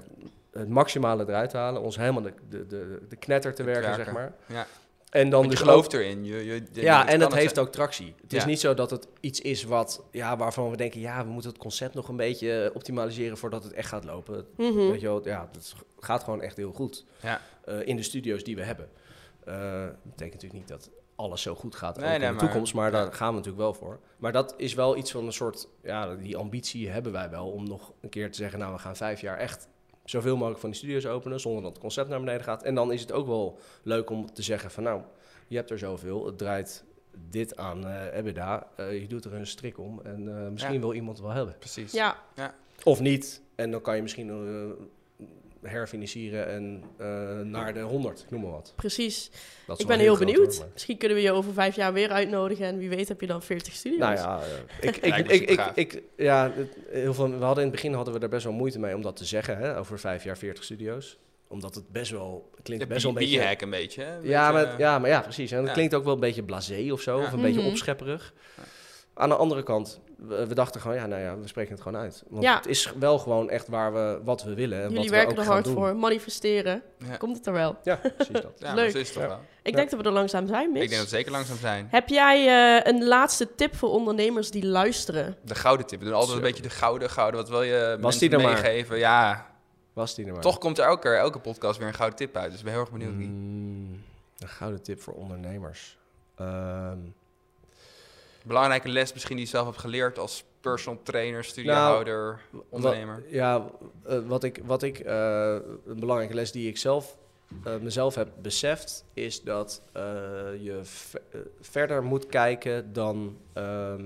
[SPEAKER 5] het maximale eruit te halen. Ons helemaal de, de, de, de knetter te
[SPEAKER 4] Het
[SPEAKER 5] werken,
[SPEAKER 4] werken.
[SPEAKER 5] zeg maar.
[SPEAKER 4] Ja.
[SPEAKER 5] En dan
[SPEAKER 4] Want je
[SPEAKER 5] dus
[SPEAKER 4] gelooft erin. Je, je, je-
[SPEAKER 5] ja,
[SPEAKER 4] het
[SPEAKER 5] en het heeft
[SPEAKER 4] zijn.
[SPEAKER 5] ook tractie. Het is niet zo dat het iets is wat, ja, waarvan we denken, ja, we moeten het concept nog een beetje eh, optimaliseren voordat het echt gaat lopen.
[SPEAKER 1] Mhm.
[SPEAKER 5] Weet je wel, ja, het gaat gewoon echt heel goed
[SPEAKER 4] Ja.
[SPEAKER 5] eh, in de studio's die we hebben. Eh, dat betekent natuurlijk niet dat alles zo goed gaat
[SPEAKER 4] Nee,
[SPEAKER 5] ook
[SPEAKER 4] nee,
[SPEAKER 5] in de
[SPEAKER 4] maar-
[SPEAKER 5] toekomst, maar
[SPEAKER 4] ja.
[SPEAKER 5] daar gaan we natuurlijk wel voor. Maar dat is wel iets van een soort, ja, die ambitie hebben wij wel om nog een keer te zeggen, nou, we gaan vijf jaar echt zoveel mogelijk van die studio's openen zonder dat het concept naar beneden gaat. En dan is het ook wel leuk om te zeggen van, nou, je hebt er zoveel, het draait dit aan eh EBITDA, Eh, je doet er een strik om en eh, misschien
[SPEAKER 4] Ja.
[SPEAKER 5] wil iemand het wel hebben.
[SPEAKER 4] Precies.
[SPEAKER 1] Ja,
[SPEAKER 5] Of niet. En dan kan je misschien herfinancieren en eh, naar de 100, ik noem maar wat.
[SPEAKER 1] precies.
[SPEAKER 5] Dat is
[SPEAKER 1] Ik ben heel benieuwd.
[SPEAKER 5] hoor,
[SPEAKER 1] Misschien kunnen we je over vijf jaar weer uitnodigen en wie weet heb je dan 40 studio's.
[SPEAKER 5] Nou ja, eh, ik, ik, ik, ik, ik, ja, het- heel veel, we hadden in het begin hadden we daar best wel moeite mee om dat te zeggen, hè, over vijf jaar 40 studio's. Omdat het best wel, klinkt best wel een beetje...
[SPEAKER 4] B-hack een beetje. hè? Een
[SPEAKER 5] Ja,
[SPEAKER 4] beetje,
[SPEAKER 5] maar, ja, maar ja, precies. En het
[SPEAKER 4] Ja.
[SPEAKER 5] klinkt ook wel een beetje blasé of zo,
[SPEAKER 4] Ja.
[SPEAKER 5] of een beetje
[SPEAKER 1] Mhm.
[SPEAKER 5] opschepperig. Aan de andere kant, we, we dachten gewoon, ja, nou ja, we spreken het gewoon uit. Want
[SPEAKER 1] Ja.
[SPEAKER 5] het is wel gewoon echt waar we, wat we willen en
[SPEAKER 1] Jullie
[SPEAKER 5] wat we
[SPEAKER 1] werken
[SPEAKER 5] ook
[SPEAKER 1] er hard
[SPEAKER 5] doen.
[SPEAKER 1] voor. Manifesteren.
[SPEAKER 4] Ja.
[SPEAKER 1] Komt het er wel.
[SPEAKER 5] Ja, precies dat.
[SPEAKER 4] Ja,
[SPEAKER 1] Leuk.
[SPEAKER 4] is toch
[SPEAKER 5] Ja.
[SPEAKER 4] wel.
[SPEAKER 1] Ik
[SPEAKER 5] Ja.
[SPEAKER 1] denk dat we er langzaam zijn, Mitch.
[SPEAKER 4] Ik denk dat we zeker langzaam zijn.
[SPEAKER 1] Heb jij eh, een laatste tip voor ondernemers die luisteren?
[SPEAKER 4] De gouden tip. We doen altijd
[SPEAKER 5] Zo.
[SPEAKER 4] een beetje de gouden, gouden. Wat wil je
[SPEAKER 5] Was
[SPEAKER 4] mensen
[SPEAKER 5] die er maar?
[SPEAKER 4] meegeven? Ja,
[SPEAKER 5] Was die er maar.
[SPEAKER 4] toch komt er elke, elke podcast weer een gouden tip uit. Dus ik ben heel erg benieuwd wie.
[SPEAKER 5] Mm, een gouden tip voor ondernemers. Ehm,
[SPEAKER 4] Belangrijke les misschien die je zelf hebt geleerd als personal trainer, studiehouder, ondernemer.
[SPEAKER 5] Wa- ja, eh, wat ik, wat ik eh, een belangrijke les die ik zelf eh, mezelf heb beseft, is dat je ve- verder moet kijken dan ehm,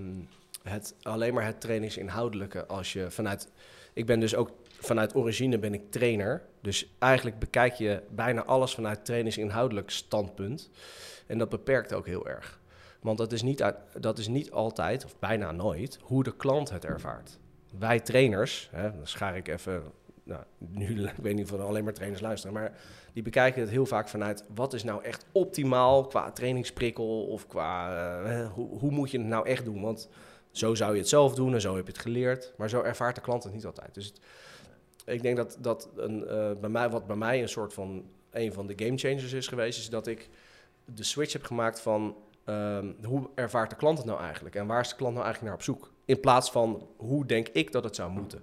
[SPEAKER 5] het, alleen maar het trainingsinhoudelijke. Als je vanuit, ik ben dus ook vanuit origine ben ik trainer, dus eigenlijk bekijk je bijna alles vanuit trainingsinhoudelijk standpunt. En dat beperkt ook heel erg. Want dat is, niet dat is niet altijd, of bijna nooit, hoe de klant het ervaart. Wij trainers, hè, dan schaar ik even, nou, nu, ik weet niet of alleen maar trainers luisteren, maar die bekijken het heel vaak vanuit wat is nou echt optimaal qua trainingsprikkel of qua eh, hoe, hoe moet je het nou echt doen? Want zo zou je het zelf doen en zo heb je het geleerd, maar zo ervaart de klant het niet altijd. Dus ik denk dat, dat een, eh, bij mij, wat bij mij een soort van een van de game changers is geweest, is dat ik de switch heb gemaakt van ehm, hoe ervaart de klant het nou eigenlijk en waar is de klant nou eigenlijk naar op zoek? In plaats van hoe denk ik dat het zou moeten.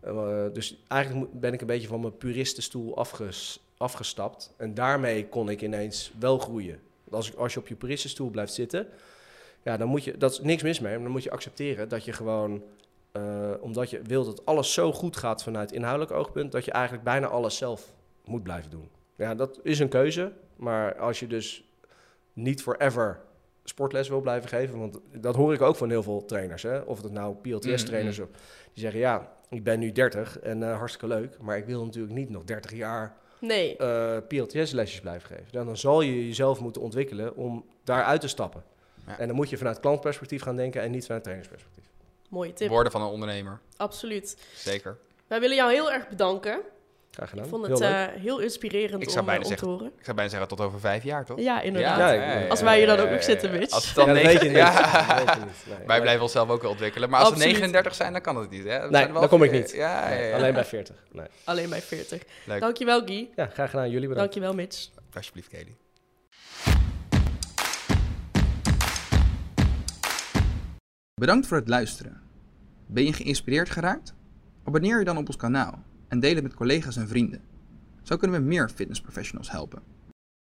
[SPEAKER 5] Eh, dus eigenlijk ben ik een beetje van mijn puristenstoel afges, afgestapt. En daarmee kon ik ineens wel groeien. Als, als je op je puristenstoel blijft zitten, ja, dan moet je, dat is niks mis mee, maar dan moet je accepteren dat je gewoon, eh, omdat je wil dat alles zo goed gaat vanuit inhoudelijk oogpunt, dat je eigenlijk bijna alles zelf moet blijven doen. Ja, dat is een keuze. Maar als je dus niet forever sportles wil blijven geven, want dat hoor ik ook van heel veel trainers. Hè? Of het nou PLTS-trainers
[SPEAKER 4] Mm,
[SPEAKER 5] of die zeggen ja, ik ben nu 30 en eh, hartstikke leuk, maar ik wil natuurlijk niet nog 30 jaar
[SPEAKER 1] Nee,
[SPEAKER 5] eh PLTS-lesjes blijven geven. Dan, dan zal je jezelf moeten ontwikkelen om daaruit te stappen.
[SPEAKER 4] Ja.
[SPEAKER 5] En dan moet je vanuit klantperspectief gaan denken en niet vanuit trainersperspectief.
[SPEAKER 1] mooie tip.
[SPEAKER 4] Worden van een ondernemer.
[SPEAKER 1] Absoluut.
[SPEAKER 4] Zeker.
[SPEAKER 1] Wij willen jou heel erg bedanken.
[SPEAKER 5] Graag gedaan.
[SPEAKER 1] Ik vond het eh, heel inspirerend
[SPEAKER 4] Ik zou
[SPEAKER 1] om,
[SPEAKER 4] bijna
[SPEAKER 1] eh, om te
[SPEAKER 4] zeggen-
[SPEAKER 1] horen.
[SPEAKER 4] Ik zou bijna zeggen tot over vijf jaar, toch?
[SPEAKER 1] Ja, inderdaad.
[SPEAKER 5] Ja,
[SPEAKER 1] Als wij hier dan ook nog zitten, Mitch.
[SPEAKER 4] Als het dan
[SPEAKER 5] Ja, dat
[SPEAKER 4] negen-
[SPEAKER 5] weet je niet.
[SPEAKER 4] Ja.
[SPEAKER 5] Dat weet je niet. Nee.
[SPEAKER 4] Wij blijven onszelf ook wel ontwikkelen. Maar als we
[SPEAKER 1] Absoluut.
[SPEAKER 4] 39 zijn, dan kan het niet. Hè? We
[SPEAKER 5] Nee,
[SPEAKER 4] zijn wel-
[SPEAKER 5] dan kom ik niet.
[SPEAKER 4] Ja, ja, ja.
[SPEAKER 5] Alleen bij 40. Nee.
[SPEAKER 1] Alleen bij 40.
[SPEAKER 4] Leuk.
[SPEAKER 1] Dankjewel, Guy.
[SPEAKER 5] Ja, graag gedaan. Jullie bedankt.
[SPEAKER 1] Dankjewel, Mitch.
[SPEAKER 4] Alsjeblieft, Kelly.
[SPEAKER 6] Bedankt voor het luisteren. Ben je geïnspireerd geraakt? Abonneer je dan op ons kanaal en deel het met collega's en vrienden. Zo kunnen we meer fitnessprofessionals helpen.